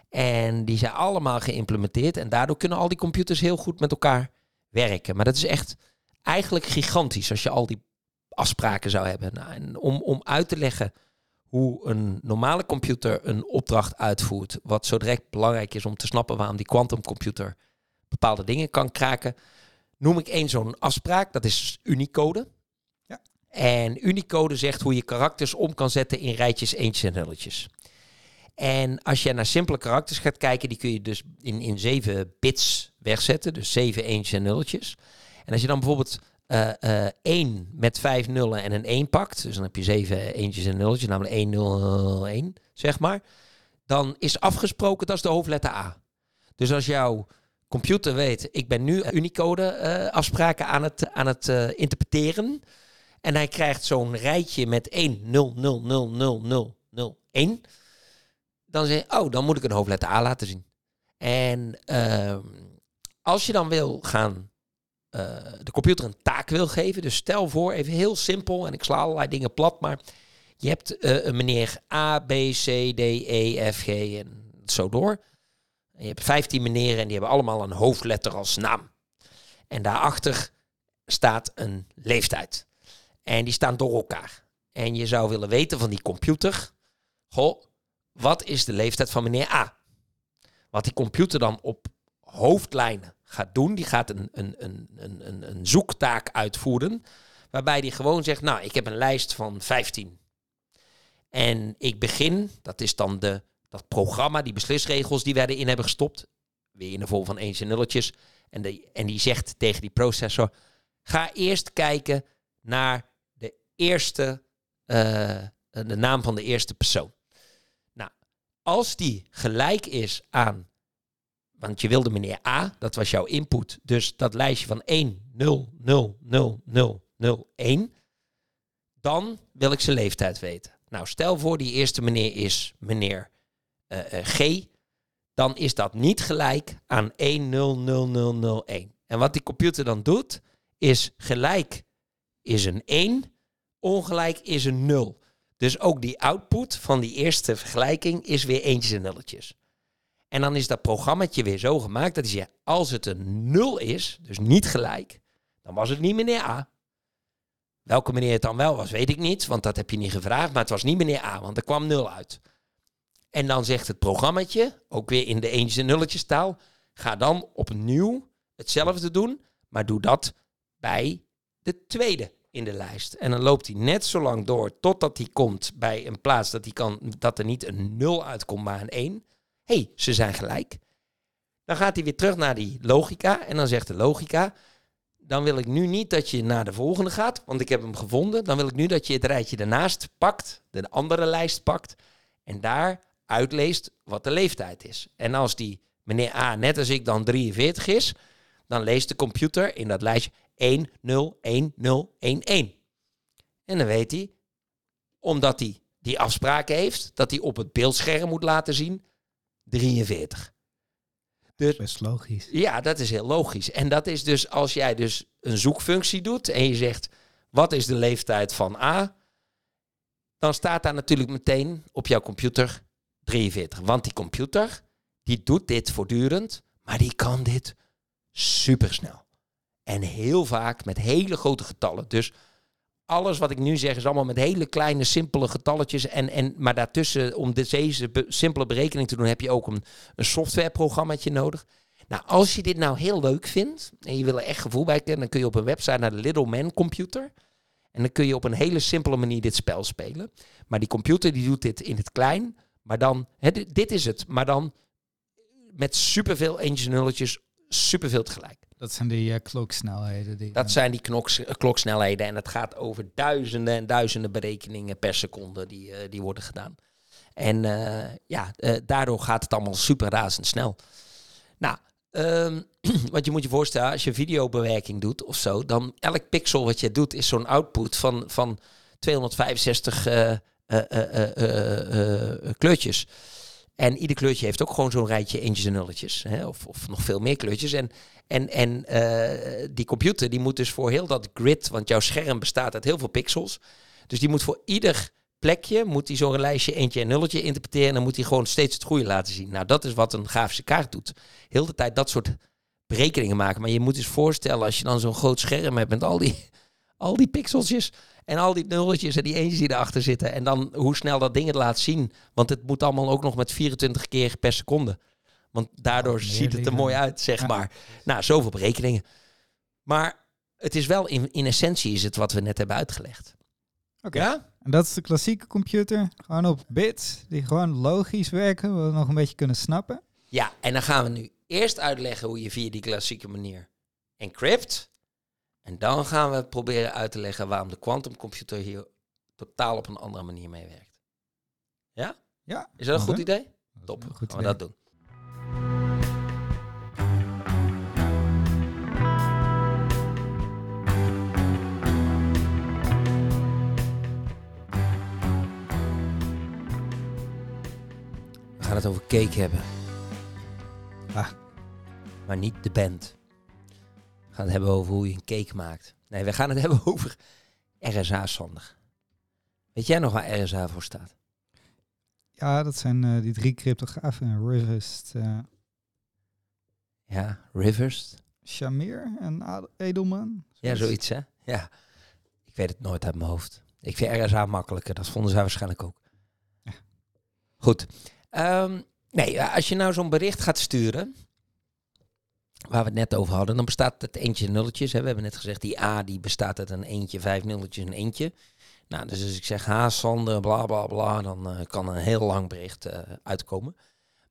En die zijn allemaal geïmplementeerd. En daardoor kunnen al die computers heel goed met elkaar werken. Maar dat is echt eigenlijk gigantisch als je al die afspraken zou hebben. Nou, en om, om uit te leggen hoe een normale computer een opdracht uitvoert, wat zo direct belangrijk is om te snappen waarom die quantumcomputer bepaalde dingen kan kraken, noem ik één zo'n afspraak. Dat is Unicode. En Unicode zegt hoe je karakters om kan zetten in rijtjes, eentjes en nulletjes. En als je naar simpele karakters gaat kijken, die kun je dus in, in 7 bits wegzetten. Dus 7 eentjes en nulletjes. En als je dan bijvoorbeeld uh, uh, 1 met 5 nullen en een 1 pakt, dus dan heb je 7 eentjes en nulletjes, namelijk 1, 0, 1, zeg maar. Dan is afgesproken, dat is de hoofdletter A. Dus als jouw computer weet, ik ben nu Unicode uh, afspraken aan het, aan het interpreteren. En hij krijgt zo'n rijtje met 1, 0, 0, 0, 0, 0, 0, 1 dan zeg oh, dan moet ik een hoofdletter A laten zien. En uh, als je dan wil gaan, uh, de computer een taak wil geven, dus stel voor, even heel simpel, en ik sla allerlei dingen plat, maar je hebt uh, een meneer A, B, C, D, E, F, G en zo door. En je hebt 15 meneren en die hebben allemaal een hoofdletter als naam. En daarachter staat een leeftijd. En die staan door elkaar. En je zou willen weten van die computer, goh, wat is de leeftijd van meneer A? Wat die computer dan op hoofdlijnen gaat doen, die gaat een, een, een, een, een zoektaak uitvoeren, waarbij die gewoon zegt, nou, ik heb een lijst van 15. En ik begin, dat is dan de, dat programma, die beslisregels die wij erin hebben gestopt, weer in de vorm van eens en nulletjes, en, de, en die zegt tegen die processor, ga eerst kijken naar eerste, uh, de naam van de eerste persoon als die gelijk is aan, want je wilde meneer A, dat was jouw input, dus dat lijstje van 1, 0, 0, 0, 0, 0, 1, dan wil ik zijn leeftijd weten. Nou, stel voor die eerste meneer is meneer uh, G, dan is dat niet gelijk aan 1, 0, 0, 0, 0, 1. En wat die computer dan doet, is gelijk is een 1, ongelijk is een 0. Dus ook die output van die eerste vergelijking is weer eentjes en nulletjes. En dan is dat programmaatje weer zo gemaakt dat hij zegt, als het een nul is, dus niet gelijk, dan was het niet meneer A. Welke meneer het dan wel was, weet ik niet, want dat heb je niet gevraagd, maar het was niet meneer A, want er kwam nul uit. En dan zegt het programmaatje, ook weer in de eentjes en nulletjes taal, ga dan opnieuw hetzelfde doen, maar doe dat bij de tweede in de lijst. En dan loopt hij net zo lang door totdat hij komt bij een plaats dat, hij kan, dat er niet een 0 uitkomt, maar een 1. Hé, hey, ze zijn gelijk. Dan gaat hij weer terug naar die logica en dan zegt de logica, dan wil ik nu niet dat je naar de volgende gaat, want ik heb hem gevonden. Dan wil ik nu dat je het rijtje daarnaast pakt, de andere lijst pakt en daar uitleest wat de leeftijd is. En als die meneer A net als ik dan 43 is, dan leest de computer in dat lijstje 1, 0, 1, 0, 1, 1. En dan weet hij, omdat hij die afspraken heeft, dat hij op het beeldscherm moet laten zien 43. Dus, Best logisch. Ja, dat is heel logisch. En dat is dus als jij dus een zoekfunctie doet en je zegt, wat is de leeftijd van A? Dan staat daar natuurlijk meteen op jouw computer 43. Want die computer, die doet dit voortdurend, maar die kan dit supersnel. En heel vaak met hele grote getallen. Dus alles wat ik nu zeg is allemaal met hele kleine, simpele getalletjes. En, en, maar daartussen, om deze simpele berekening te doen, heb je ook een, een softwareprogrammaatje nodig. Nou, als je dit nou heel leuk vindt en je wil er echt gevoel bij kennen, dan kun je op een website naar de Little Man Computer. En dan kun je op een hele simpele manier dit spel spelen. Maar die computer die doet dit in het klein. Maar dan, dit is het. Maar dan met superveel eentjes en nulletjes, superveel tegelijk. Dat zijn die uh, kloksnelheden. Die dat zijn die knoks, kloksnelheden. En het gaat over duizenden en duizenden berekeningen per seconde die, uh, die worden gedaan. En ja, daardoor gaat het allemaal super razendsnel. Nou, um, wat je moet je voorstellen, als je videobewerking doet of zo, dan elk pixel wat je doet is zo'n output van, van 265 kleurtjes. En ieder kleurtje heeft ook gewoon zo'n rijtje eentjes en nulletjes. Hè? Of, of nog veel meer kleurtjes. En, en, en eh, die computer die moet dus voor heel dat grid, want jouw scherm bestaat uit heel veel pixels. Dus die moet voor ieder plekje, moet hij zo'n lijstje eentje en nulletje interpreteren. En dan moet hij gewoon steeds het goede laten zien. Nou, dat is wat een grafische kaart doet. Heel de tijd dat soort berekeningen maken. Maar je moet eens voorstellen als je dan zo'n groot scherm hebt met al die, al die pixeltjes. En al die nulletjes en die eentjes die erachter zitten. En dan hoe snel dat ding het laat zien. Want het moet allemaal ook nog met 24 keer per seconde. Want daardoor Oh, ziet het er mooi uit, zeg Ja. maar. Nou, zoveel berekeningen. Maar het is wel, in, in essentie is het wat we net hebben uitgelegd. Oké. Ja? En dat is de klassieke computer. Gewoon op bits, die gewoon logisch werken, wat we nog een beetje kunnen snappen. Ja, en dan gaan we nu eerst uitleggen hoe je via die klassieke manier encrypt. En dan gaan we proberen uit te leggen waarom de quantumcomputer hier totaal op een andere manier mee werkt. Ja? Ja. Is dat een goed idee? Dat Top. Goed gaan we dat doen. We gaan het over cake hebben. Ah. Maar niet de band. Gaan het hebben over hoe je een cake maakt. Nee, we gaan het hebben over RSA, Sander. Weet jij nog waar RSA voor staat? Ja, dat zijn eh, die drie cryptografen. Rivest, eh Ja, Rivers. Shamir en Ad- Edelman. Ja, zoiets hè? Ja. Ik weet het nooit uit mijn hoofd. Ik vind RSA makkelijker. Dat vonden zij waarschijnlijk ook. Ja. Goed. Ehm, nee, als je nou zo'n bericht gaat sturen, waar we het net over hadden, dan bestaat het eentje en nulletjes. Hè. We hebben net gezegd, die A die bestaat uit een eentje, vijf nulletjes en eentje. Nou, dus als ik zeg ha, Sander, bla bla bla, dan eh, kan een heel lang bericht eh, uitkomen.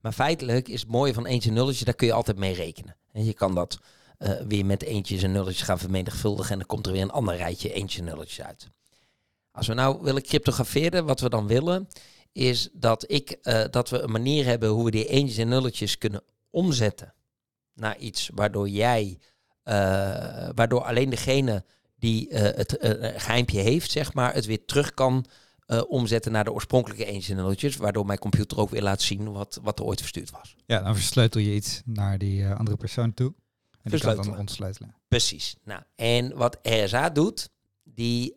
Maar feitelijk is het mooie van eentje en nulletje, daar kun je altijd mee rekenen. En je kan dat eh, weer met eentjes en nulletjes gaan vermenigvuldigen. En dan komt er weer een ander rijtje eentjes en nulletjes uit. Als we nou willen cryptograferen, wat we dan willen, is dat, ik, dat we een manier hebben hoe we die eentjes en nulletjes kunnen omzetten naar iets waardoor jij, eh, waardoor alleen degene die eh, het eh, geheimpje heeft, zeg maar, het weer terug kan omzetten naar de oorspronkelijke nulletjes, waardoor mijn computer ook weer laat zien wat, wat er ooit verstuurd was. Ja, dan versleutel je iets naar die andere persoon toe. En die kan dan ontsleutelen. Precies. Nou, en wat RSA doet, die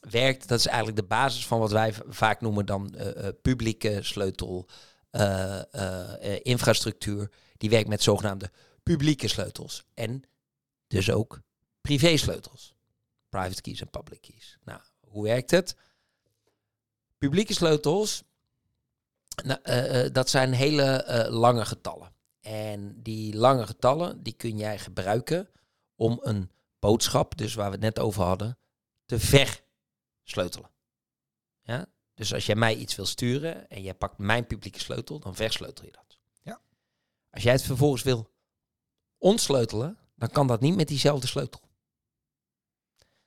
werkt, dat is eigenlijk de basis van wat wij vaak noemen dan publieke sleutel infrastructuur. Die werkt met zogenaamde publieke sleutels. En dus ook privé sleutels. Private keys en public keys. Nou, hoe werkt het? Publieke sleutels, nou, eh, eh, dat zijn hele eh, lange getallen. En die lange getallen, die kun jij gebruiken om een boodschap, dus waar we het net over hadden, te versleutelen. Ja? Dus als jij mij iets wil sturen en jij pakt mijn publieke sleutel, dan versleutel je dat. Als jij het vervolgens wil ontsleutelen, dan kan dat niet met diezelfde sleutel.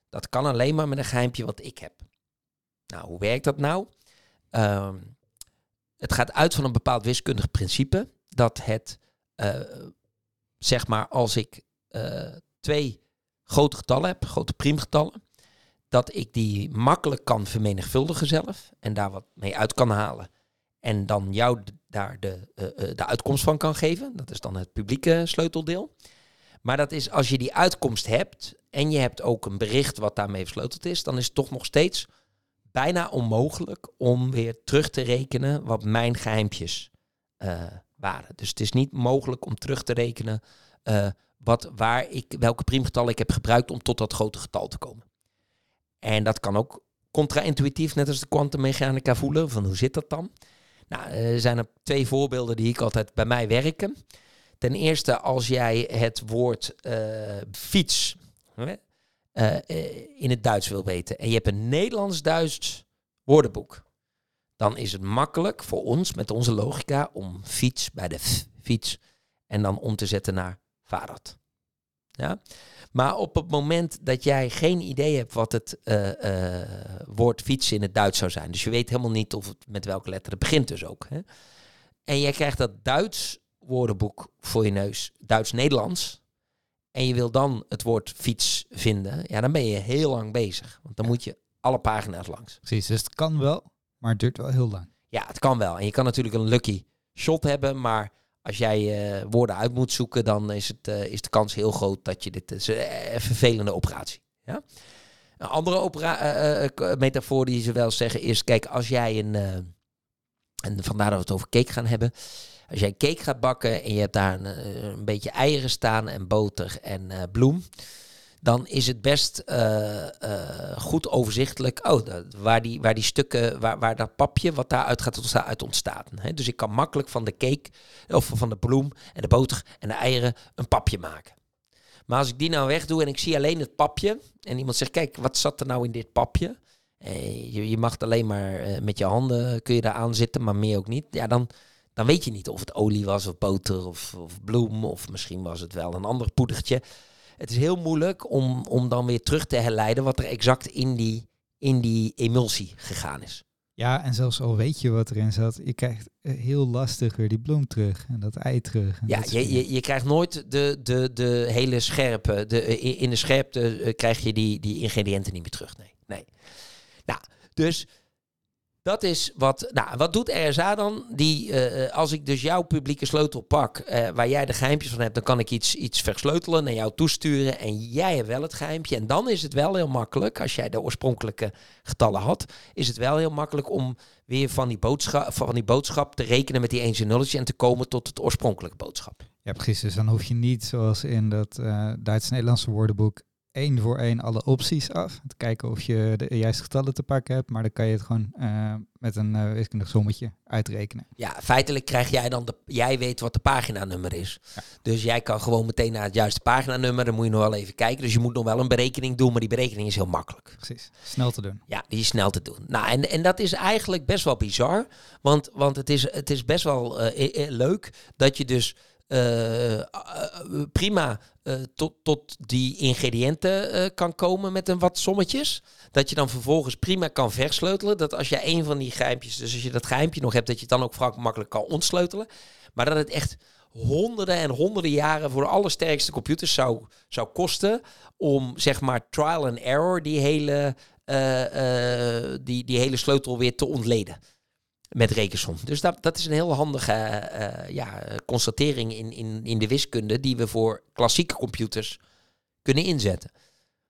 Dat kan alleen maar met een geheimpje wat ik heb. Nou, hoe werkt dat nou? Ehm, het gaat uit van een bepaald wiskundig principe dat het, eh, zeg maar, als ik eh, twee grote getallen heb, grote priemgetallen, dat ik die makkelijk kan vermenigvuldigen zelf en daar wat mee uit kan halen. En dan jou daar de, eh, eh, de uitkomst van kan geven. Dat is dan het publieke sleuteldeel. Maar dat is als je die uitkomst hebt en je hebt ook een bericht wat daarmee versleuteld is, dan is het toch nog steeds bijna onmogelijk om weer terug te rekenen wat mijn geheimpjes eh, waren. Dus het is niet mogelijk om terug te rekenen eh, wat, waar ik, welke priemgetal ik heb gebruikt om tot dat grote getal te komen. En dat kan ook contra-intuïtief, net als de kwantummechanica voelen. Van hoe zit dat dan? Nou, eh, er zijn er twee voorbeelden die ik altijd bij mij werken. Ten eerste, als jij het woord eh, fiets eh, in het Duits wil weten en je hebt een Nederlands-Duits woordenboek, dan is het makkelijk voor ons met onze logica om fiets bij de fiets en dan om te zetten naar Fahrrad. Ja? Maar op het moment dat jij geen idee hebt wat het eh, eh, woord fiets in het Duits zou zijn, dus je weet helemaal niet of het met welke letter het begint dus ook. Hè? En jij krijgt dat Duits woordenboek voor je neus, Duits-Nederlands, en je wil dan het woord fiets vinden, ja, dan ben je heel lang bezig. Want dan moet je alle pagina's langs. Precies, dus het kan wel, maar het duurt wel heel lang. Ja, het kan wel. En je kan natuurlijk een lucky shot hebben, maar als jij uh, woorden uit moet zoeken, dan is, het, uh, is de kans heel groot dat je dit... is een vervelende operatie. Ja? Een andere metafoor die ze wel zeggen is, kijk, als jij een... en vandaar dat we het over cake gaan hebben. Als jij cake gaat bakken en je hebt daar een, een beetje eieren staan en boter en bloem dan is het best uh, uh, goed overzichtelijk oh, waar, die, waar die stukken, waar, waar dat papje wat daaruit gaat ontstaan, uit ontstaan. Hè? Dus ik kan makkelijk van de cake of van de bloem en de boter en de eieren een papje maken. Maar als ik die nou wegdoe en ik zie alleen het papje en iemand zegt, kijk, wat zat er nou in dit papje? Eh, je, mag alleen maar met je handen kun je daar aan zitten, maar meer ook niet. Ja, dan, dan weet je niet of het olie was of boter of, of bloem of misschien was het wel een ander poedertje het is heel moeilijk om, om dan weer terug te herleiden wat er exact in die, in die emulsie gegaan is. Ja, en zelfs al weet je wat erin zat, je krijgt eh, heel lastig weer die bloem terug en dat ei terug. ja, je, je, je krijgt nooit de, de, de hele scherpe, de, eh, in de scherpte eh, krijg je die, die ingrediënten niet meer terug. Nee, nee. Nou, dus dat is wat. Nou, wat doet RSA dan? Die, uh, als ik dus jouw publieke sleutel pak, uh, waar jij de geheimpjes van hebt, dan kan ik iets, iets versleutelen, naar jou toesturen. En jij hebt wel het geheimpje. En dan is het wel heel makkelijk, als jij de oorspronkelijke getallen had, is het wel heel makkelijk om weer van die boodschap, van die boodschap te rekenen met die eens en nulletje en te komen tot het oorspronkelijke boodschap. Ja, precies. Dus dan hoef je niet, zoals in dat Duits-Nederlandse woordenboek, één voor één alle opties af. Te kijken of je de juiste getallen te pakken hebt. Maar dan kan je het gewoon uh, met een uh, wiskundig sommetje uitrekenen. Ja, feitelijk krijg jij dan de. Jij weet wat de paginanummer is. Ja. Dus jij kan gewoon meteen naar het juiste paginanummer. Dan moet je nog wel even kijken. Dus je moet nog wel een berekening doen. Maar die berekening is heel makkelijk. Precies. Snel te doen. Ja, die is snel te doen. Nou, en, en dat is eigenlijk best wel bizar. Want, want het, is, het is best wel uh, leuk dat je dus. Uh, prima uh, tot, tot die ingrediënten kan komen met een wat sommetjes. Dat je dan vervolgens prima kan versleutelen. Dat als je een van die geheimpjes, dus als je dat geheimpje nog hebt, dat je het dan ook vrij makkelijk kan ontsleutelen. Maar dat het echt honderden en honderden jaren voor de allersterkste computers zou, zou kosten om zeg maar trial and error die hele, die, die hele sleutel weer te ontleden met rekensom. Dus dat, dat is een heel handige uh, ja, constatering in, in, in de wiskunde die we voor klassieke computers kunnen inzetten.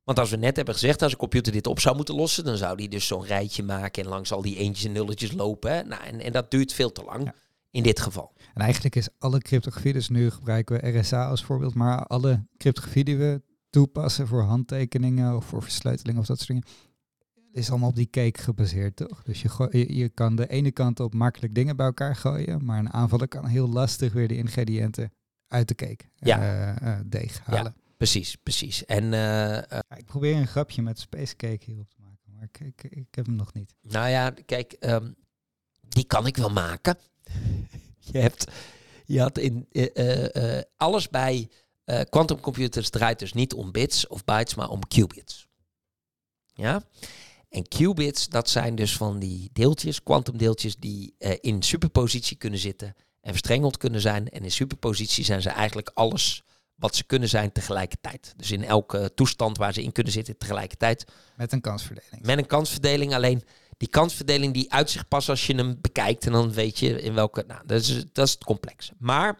Want als we net hebben gezegd, als een computer dit op zou moeten lossen, dan zou die dus zo'n rijtje maken en langs al die eentjes en nulletjes lopen. Hè? Nou, en, en dat duurt veel te lang in dit geval. En eigenlijk is alle cryptografie, dus nu gebruiken we RSA als voorbeeld, maar alle cryptografie die we toepassen voor handtekeningen of voor versleuteling of dat soort dingen, is allemaal op die cake gebaseerd, toch? Dus je, je, je, kan de ene kant op makkelijk dingen bij elkaar gooien, maar een aanvaller kan heel lastig weer de ingrediënten uit de cake ja. Uh, uh, deeg halen. Ja, precies, precies. En, uh, ik probeer een grapje met space cake hierop te maken, maar ik, ik, ik heb hem nog niet. Nou ja, kijk, um, die kan ik wel maken. je hebt, je had in alles bij quantumcomputers draait dus niet om bits of bytes, maar om qubits. Ja. En qubits, dat zijn dus van die deeltjes, kwantumdeeltjes, die uh, in superpositie kunnen zitten en verstrengeld kunnen zijn. En in superpositie zijn ze eigenlijk alles wat ze kunnen zijn tegelijkertijd. Dus in elke toestand waar ze in kunnen zitten tegelijkertijd. Met een kansverdeling. Met een kansverdeling, alleen die kansverdeling die uit zich pas als je hem bekijkt. En dan weet je in welke... Nou, dat is, dat is het complex. Maar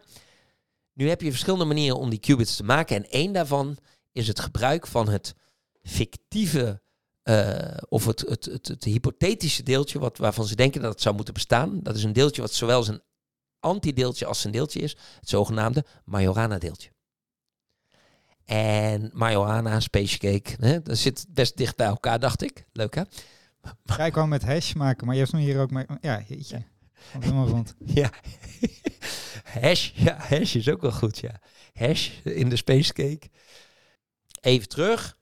nu heb je verschillende manieren om die qubits te maken. En één daarvan is het gebruik van het fictieve uh, of het, het, het, het, hypothetische deeltje wat, waarvan ze denken dat het zou moeten bestaan. Dat is een deeltje wat zowel zijn antideeltje als zijn deeltje is. Het zogenaamde Majorana-deeltje. En Majorana, Space Cake, hè, dat zit best dicht bij elkaar, dacht ik. Leuk hè? Ja, ik wou met hash maken, maar je hebt hier ook mee. Ja, jeetje. Ja. helemaal rond. Ja. hash, ja, hash is ook wel goed, ja. Hash in de Space Cake. Even terug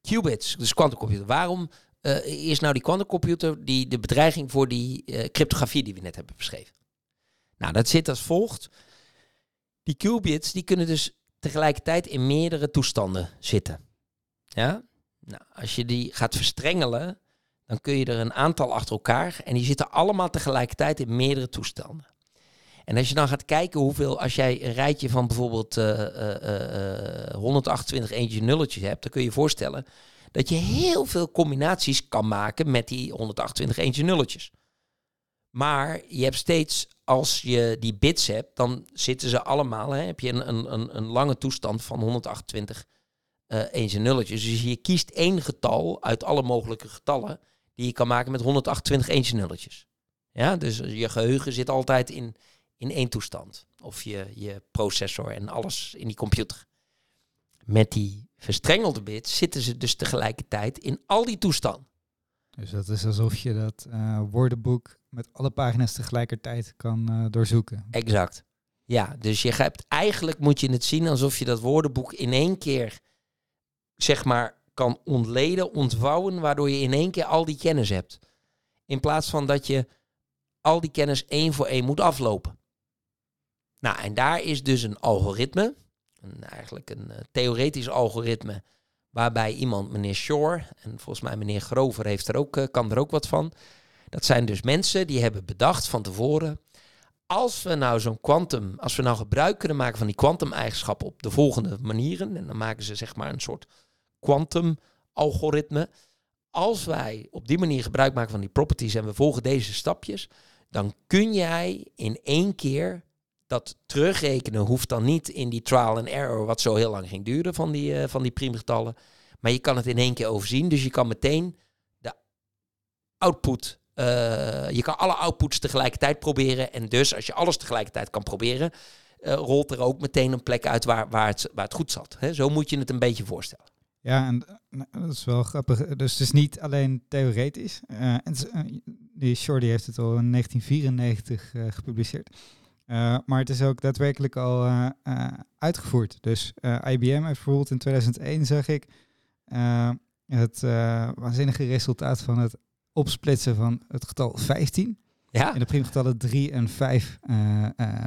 qubits, dus quantumcomputer. Waarom uh, is nou die quantumcomputer die de bedreiging voor die uh, cryptografie die we net hebben beschreven? Nou, dat zit als volgt. Die qubits die kunnen dus tegelijkertijd in meerdere toestanden zitten. Ja? Nou, als je die gaat verstrengelen, dan kun je er een aantal achter elkaar en die zitten allemaal tegelijkertijd in meerdere toestanden. En als je dan gaat kijken hoeveel, als jij een rijtje van bijvoorbeeld uh, uh, uh, 128 eentjes nulletjes hebt, dan kun je je voorstellen dat je heel veel combinaties kan maken met die 128 eentjes nulletjes. Maar je hebt steeds, als je die bits hebt, dan zitten ze allemaal, hè, heb je een, een, een, lange toestand van 128 uh, nulletjes. Dus je kiest één getal uit alle mogelijke getallen die je kan maken met 128 eens en nulletjes. Ja, dus je geheugen zit altijd in, in één toestand. Of je, je processor en alles in die computer. Met die verstrengelde bits zitten ze dus tegelijkertijd in al die toestanden. Dus dat is alsof je dat uh, woordenboek met alle pagina's tegelijkertijd kan uh, doorzoeken. Exact. Ja, dus je hebt eigenlijk moet je het zien alsof je dat woordenboek in één keer, zeg maar, kan ontleden, ontvouwen, waardoor je in één keer al die kennis hebt. In plaats van dat je al die kennis één voor één moet aflopen. Nou, en daar is dus een algoritme, eigenlijk een uh, theoretisch algoritme, waarbij iemand, meneer Shore, en volgens mij meneer Grover heeft er ook, uh, kan er ook wat van. Dat zijn dus mensen die hebben bedacht van tevoren, als we nou zo'n quantum, als we nou gebruik kunnen maken van die quantum-eigenschappen op de volgende manieren, en dan maken ze zeg maar een soort quantum-algoritme. Als wij op die manier gebruik maken van die properties en we volgen deze stapjes, dan kun jij in één keer dat terugrekenen hoeft dan niet in die trial and error, wat zo heel lang ging duren van die, uh, van die priemgetallen. Maar je kan het in één keer overzien. Dus je kan meteen de output, uh, je kan alle outputs tegelijkertijd proberen. En dus als je alles tegelijkertijd kan proberen, uh, rolt er ook meteen een plek uit waar, waar, het, waar het goed zat. Zo moet je het een beetje voorstellen. Ja, en dat is wel grappig. Dus het is niet alleen theoretisch. en die Shorty heeft het al in 1994 gepubliceerd. Uh, maar het is ook daadwerkelijk al uh, uh, uitgevoerd. Dus IBM heeft bijvoorbeeld in 2001, zag ik, het waanzinnige resultaat van het opsplitsen van het getal 15 ja? in de priemgetallen 3 en 5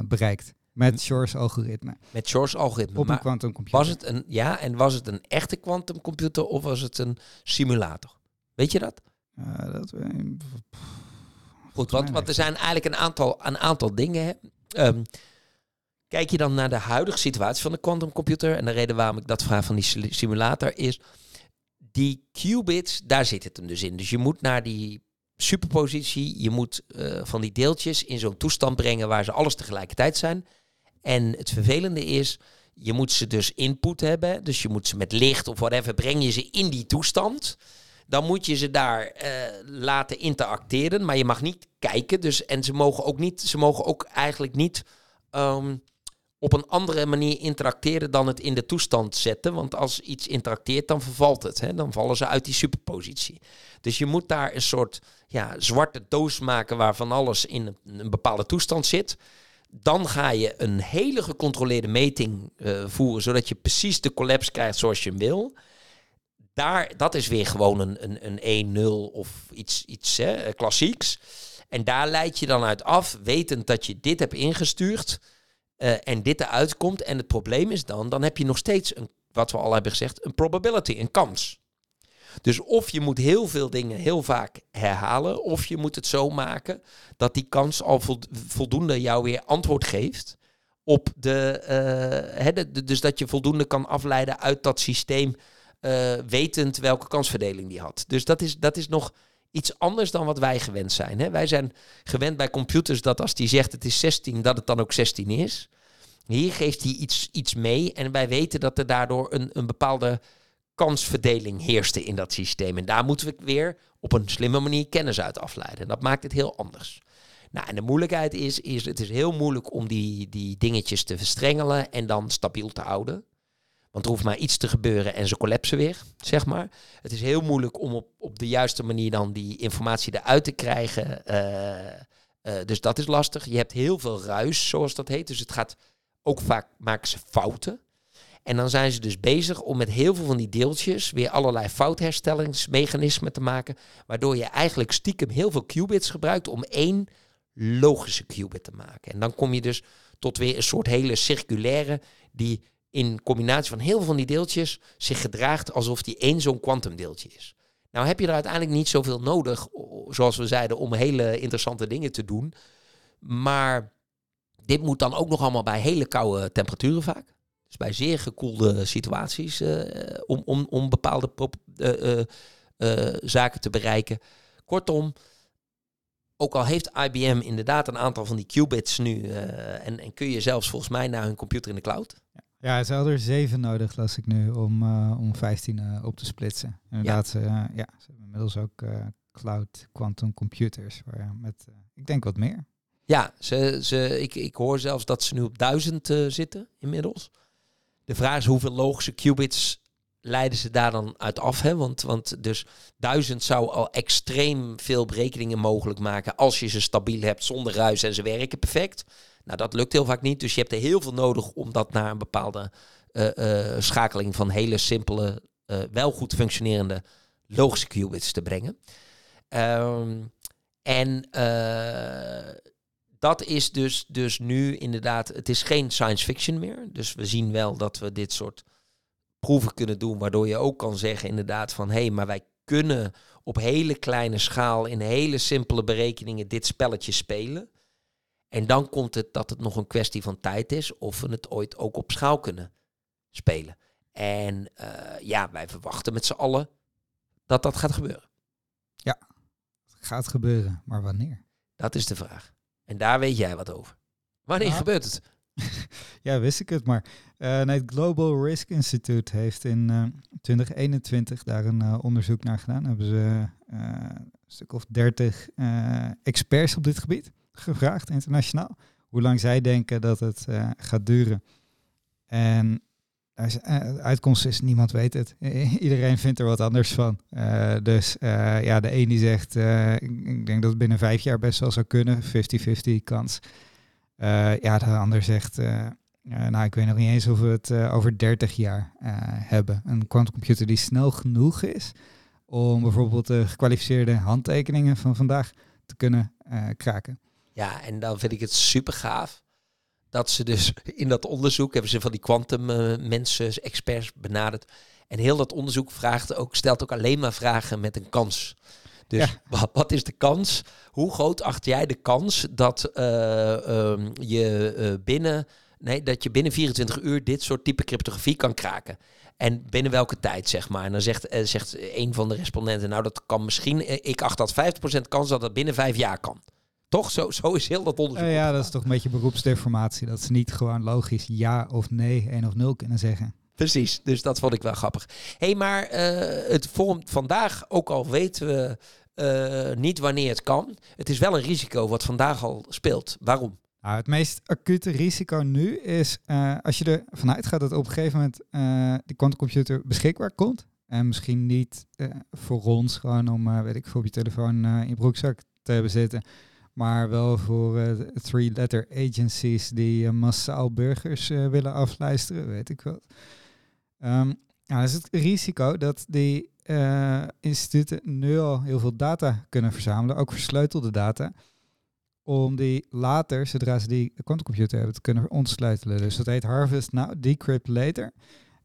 bereikt. Met Shor's algoritme. Met Shor's algoritme. Op een. Was het een, ja, en was het een echte quantumcomputer of was het een simulator? Weet je dat? dat Goed, want, want er zijn eigenlijk een aantal, een aantal dingen. Um, kijk je dan naar de huidige situatie van de quantumcomputer, en de reden waarom ik dat vraag van die simulator is, die qubits, daar zit het hem dus in. Dus je moet naar die superpositie, je moet uh, van die deeltjes in zo'n toestand brengen waar ze alles tegelijkertijd zijn. En het vervelende is, je moet ze dus input hebben, dus je moet ze met licht of whatever, breng je ze in die toestand dan moet je ze daar uh, laten interacteren. Maar je mag niet kijken. Dus, en ze mogen ook niet, ze mogen ook eigenlijk niet um, op een andere manier interacteren dan het in de toestand zetten. Want als iets interacteert, dan vervalt het. Hè? Dan vallen ze uit die superpositie. Dus je moet daar een soort ja, zwarte doos maken waarvan alles in een, bepaalde toestand zit. Dan ga je een hele gecontroleerde meting uh, voeren, zodat je precies de collapse krijgt zoals je hem wil daar, dat is weer gewoon een, een, een 1-0 of iets, iets hè, klassieks. En daar leid je dan uit af, wetend dat je dit hebt ingestuurd uh, en dit eruit komt. En het probleem is dan, dan heb je nog steeds, een, wat we al hebben gezegd, een probability, een kans. Dus of je moet heel veel dingen heel vaak herhalen, of je moet het zo maken dat die kans al voldoende jou weer antwoord geeft op de, uh, de, dus dat je voldoende kan afleiden uit dat systeem uh, wetend welke kansverdeling die had. Dus dat is, dat is nog iets anders dan wat wij gewend zijn. Hè? Wij zijn gewend bij computers dat als die zegt het is 16, dat het dan ook 16 is. Hier geeft hij iets, iets mee en wij weten dat er daardoor een, een bepaalde kansverdeling heerste in dat systeem. En daar moeten we weer op een slimme manier kennis uit afleiden. Dat maakt het heel anders. Nou, en de moeilijkheid is, is het is heel moeilijk om die, die dingetjes te verstrengelen en dan stabiel te houden. Want er hoeft maar iets te gebeuren en ze collapsen weer, zeg maar. Het is heel moeilijk om op, op de juiste manier dan die informatie eruit te krijgen. Uh, uh, dus dat is lastig. Je hebt heel veel ruis, zoals dat heet. Dus het gaat ook vaak maken ze fouten. En dan zijn ze dus bezig om met heel veel van die deeltjes weer allerlei foutherstellingsmechanismen te maken. Waardoor je eigenlijk stiekem heel veel qubits gebruikt om één logische qubit te maken. En dan kom je dus tot weer een soort hele circulaire die in combinatie van heel veel van die deeltjes zich gedraagt alsof die één zo'n kwantumdeeltje is. Nou heb je er uiteindelijk niet zoveel nodig, zoals we zeiden, om hele interessante dingen te doen. Maar dit moet dan ook nog allemaal bij hele koude temperaturen vaak. Dus bij zeer gekoelde situaties uh, om, om, om bepaalde uh, uh, zaken te bereiken. Kortom, ook al heeft IBM inderdaad een aantal van die qubits nu, en, en kun je zelfs volgens mij naar hun computer in de cloud. Ja, ze hadden er zeven nodig, las ik nu, om, uh, om 15 uh, op te splitsen. Inderdaad, ja. Ze, ja, ze hebben inmiddels ook cloud quantum computers, waar, met, ik denk wat meer. Ja, ze, ze, ik, ik hoor zelfs dat ze nu op duizend zitten inmiddels. De vraag is hoeveel logische qubits leiden ze daar dan uit af. Hè? Want, want dus duizend zou al extreem veel berekeningen mogelijk maken als je ze stabiel hebt zonder ruis en ze werken perfect. Nou, dat lukt heel vaak niet. Dus je hebt er heel veel nodig om dat naar een bepaalde uh, uh, schakeling van hele simpele, uh, wel goed functionerende logische qubits te brengen. Um, en dat is dus, dus nu inderdaad, het is geen science fiction meer. Dus we zien wel dat we dit soort proeven kunnen doen, waardoor je ook kan zeggen inderdaad van hé, hey, maar wij kunnen op hele kleine schaal in hele simpele berekeningen dit spelletje spelen. En dan komt het dat het nog een kwestie van tijd is of we het ooit ook op schaal kunnen spelen. En uh, ja, wij verwachten met z'n allen dat dat gaat gebeuren. Ja, het gaat gebeuren, maar wanneer? Dat is de vraag. En daar weet jij wat over. Wanneer nou, gebeurt het? ja, wist ik het. Maar uh, nee, het Global Risk Institute heeft in uh, 2021 daar een onderzoek naar gedaan. Hebben ze een stuk of 30 experts op dit gebied gevraagd, internationaal. Hoe lang zij denken dat het gaat duren. En de uitkomst is, niemand weet het. Iedereen vindt er wat anders van. dus ja, de een die zegt, ik denk dat het binnen vijf jaar best wel zou kunnen. 50-50 kans. Ja, de ander zegt, nou ik weet nog niet eens of we het over 30 jaar hebben. Een quantumcomputer die snel genoeg is om bijvoorbeeld de gekwalificeerde handtekeningen van vandaag te kunnen kraken. Ja, en dan vind ik het super gaaf dat ze dus in dat onderzoek hebben ze van die quantum mensen, experts benaderd. En heel dat onderzoek vraagt ook, stelt ook alleen maar vragen met een kans. Dus wat, wat, is de kans? Hoe groot acht jij de kans dat uh, um, je uh, binnen nee, dat je binnen 24 uur dit soort type cryptografie kan kraken? En binnen welke tijd, zeg maar? En dan zegt, zegt een van de respondenten, nou dat kan misschien, ik acht dat 50% kans dat dat binnen vijf jaar kan. Toch? Zo, zo is heel dat onderzoek. ja, dat is toch een beetje beroepsdeformatie. Dat ze niet gewoon logisch ja of nee, 1 of 0 kunnen zeggen. Precies, dus dat vond ik wel grappig. Hé, hey, maar uh, het vormt vandaag, ook al weten we uh, niet wanneer het kan, het is wel een risico wat vandaag al speelt. Waarom? Nou, het meest acute risico nu is als je ervan uitgaat dat op een gegeven moment die quantumcomputer beschikbaar komt. En misschien niet voor ons gewoon om, weet ik op je telefoon in je broekzak te hebben zitten. Maar wel voor three-letter agencies die massaal burgers willen afluisteren, weet ik wat. Um, nou, is het risico dat die instituten nu al heel veel data kunnen verzamelen, ook versleutelde data, om die later, zodra ze die quantumcomputer hebben, te kunnen ontsleutelen. Dus dat heet Harvest Now, Decrypt Later.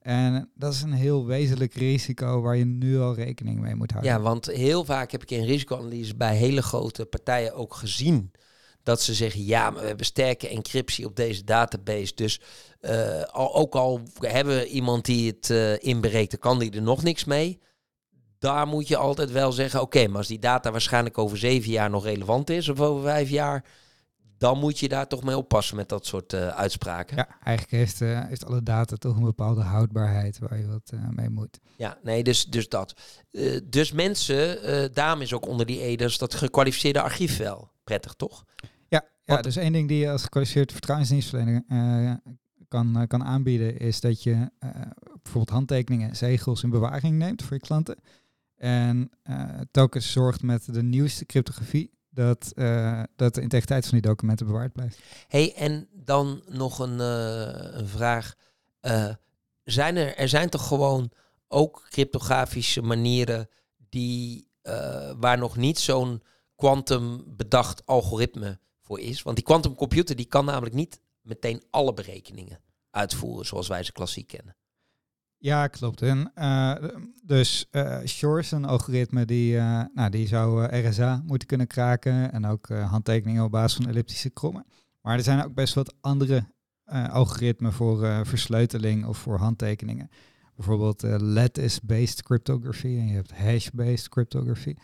En dat is een heel wezenlijk risico waar je nu al rekening mee moet houden. Ja, want heel vaak heb ik in risicoanalyse bij hele grote partijen ook gezien dat ze zeggen, ja, maar we hebben sterke encryptie op deze database. Dus uh, al, ook al hebben we iemand die het uh, inbreekt, dan kan die er nog niks mee. Daar moet je altijd wel zeggen, oké, maar als die data waarschijnlijk over zeven jaar nog relevant is, of over vijf jaar, dan moet je daar toch mee oppassen met dat soort uh, uitspraken. Ja, eigenlijk heeft, heeft alle data toch een bepaalde houdbaarheid waar je wat mee moet. Ja, nee, dus, dus dat. dus mensen, daarom is ook onder die eders dat gekwalificeerde archief wel prettig, toch? Ja, dus één ding die je als gekwalificeerd vertrouwensdienstverlener kan, kan aanbieden, is dat je bijvoorbeeld handtekeningen en zegels in bewaring neemt voor je klanten. En telkens zorgt met de nieuwste cryptografie dat, dat de integriteit van die documenten bewaard blijft. hey, en dan nog een, een vraag. zijn er, er zijn toch gewoon ook cryptografische manieren die, waar nog niet zo'n quantum bedacht algoritme voor is. Want die quantumcomputer die kan namelijk niet meteen alle berekeningen uitvoeren zoals wij ze klassiek kennen. Ja, klopt. En uh, dus uh, Shor's een algoritme die, uh, nou, die zou RSA moeten kunnen kraken en ook handtekeningen op basis van elliptische krommen. Maar er zijn ook best wat andere algoritmen voor versleuteling of voor handtekeningen. Bijvoorbeeld lattice-based cryptography en je hebt hash-based cryptography.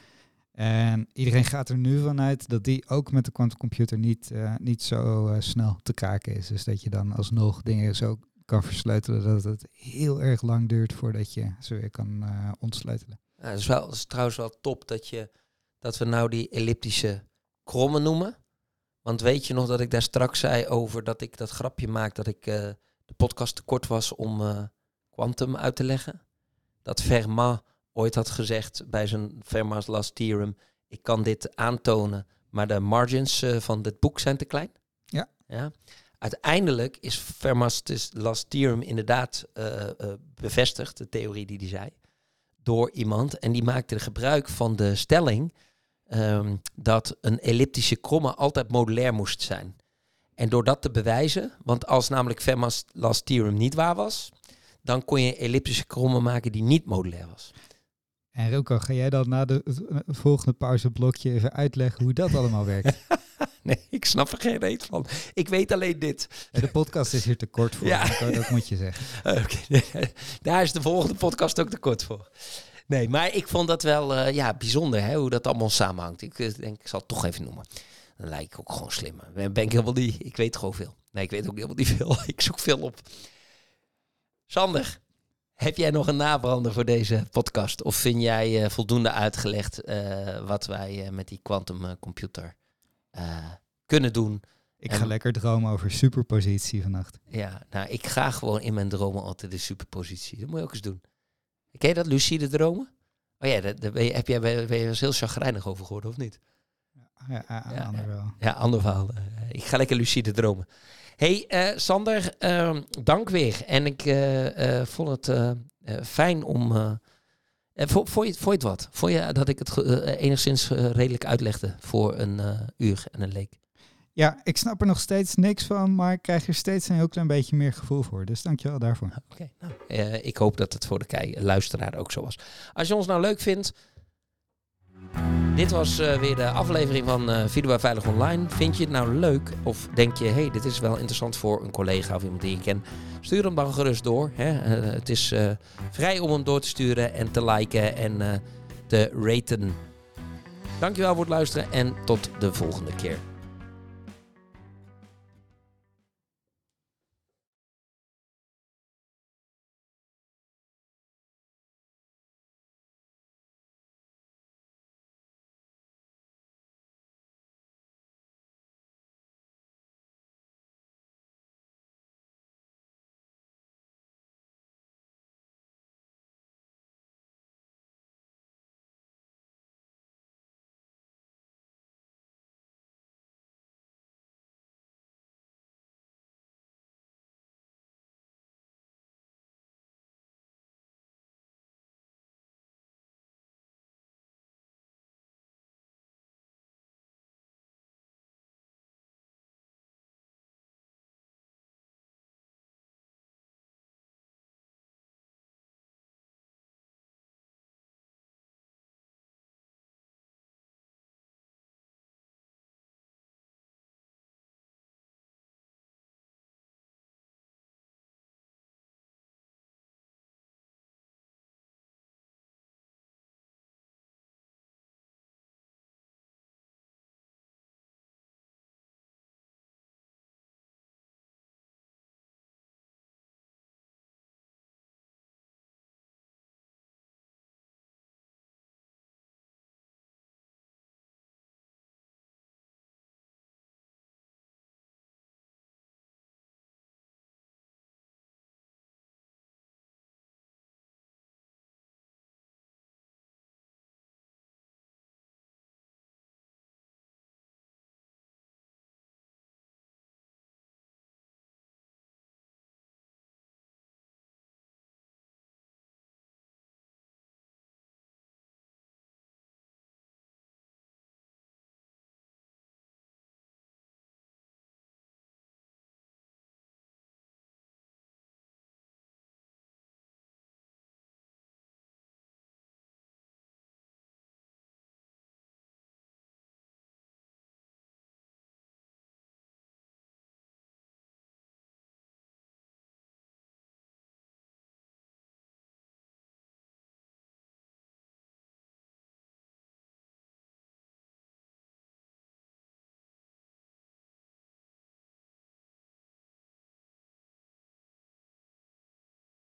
En iedereen gaat er nu vanuit dat die ook met de quantumcomputer niet, niet zo snel te kraken is. Dus dat je dan alsnog dingen zo kan versleutelen dat het heel erg lang duurt voordat je ze weer kan uh, ontsleutelen. Ja, het, is wel, het is trouwens wel top dat, je, dat we nou die elliptische krommen noemen. Want weet je nog dat ik daar straks zei over dat ik dat grapje maak dat ik uh, de podcast te kort was om quantum uit te leggen? Dat Fermat ooit had gezegd bij zijn Fermat's Last Theorem, ik kan dit aantonen, maar de margins uh, van dit boek zijn te klein. Ja. ja. Uiteindelijk is Fermat's Last Theorem inderdaad uh, uh, bevestigd, de theorie die hij zei, door iemand. En die maakte gebruik van de stelling um, dat een elliptische kromme altijd modulair moest zijn. En door dat te bewijzen, want als namelijk Fermat's Last Theorem niet waar was, dan kon je elliptische kromme maken die niet modulair was. En Roco, ga jij dan na de volgende pauzeblokje even uitleggen hoe dat allemaal werkt? nee, ik snap er geen reet van. Ik weet alleen dit. De podcast is hier te kort voor, ja. dat moet je zeggen. Okay. Daar is de volgende podcast ook te kort voor. Nee, maar ik vond dat wel uh, ja, bijzonder hè, hoe dat allemaal samenhangt. Ik uh, denk, ik zal het toch even noemen. Dan lijk ik ook gewoon slimmer. Ben, ben ik helemaal niet, ik weet gewoon veel. Nee, ik weet ook helemaal niet veel. ik zoek veel op. Sander, heb jij nog een nabrander voor deze podcast? Of vind jij uh, voldoende uitgelegd wat wij met die quantumcomputer kunnen doen? Ik en... ga lekker dromen over superpositie vannacht. Ja, nou, ik ga gewoon in mijn dromen altijd de superpositie. Dat moet je ook eens doen. Ken je dat, lucide dromen? Oh ja, daar heb jij ben, ben je heel chagrijnig over geworden, of niet? Ja, ja, ja ander wel. Ja, ander verhaal. Ik ga lekker lucide dromen hey, uh, Sander, uh, dank weer. En ik uh, vond het fijn om... Vond, vond, je, vond je het wat? Vond je dat ik het enigszins redelijk uitlegde voor een uur en een leek? Ja, ik snap er nog steeds niks van, maar ik krijg er steeds een heel klein beetje meer gevoel voor. Dus dankjewel daarvoor. Oké, okay, nou, ik hoop dat het voor de luisteraar ook zo was. Als je ons nou leuk vindt, dit was uh, weer de aflevering van uh, Video Veilig Online. Vind je het nou leuk of denk je, hey, dit is wel interessant voor een collega of iemand die je kent? Stuur hem dan gerust door. Hè? Uh, het is vrij om hem door te sturen en te liken en te raten. Dankjewel voor het luisteren en tot de volgende keer.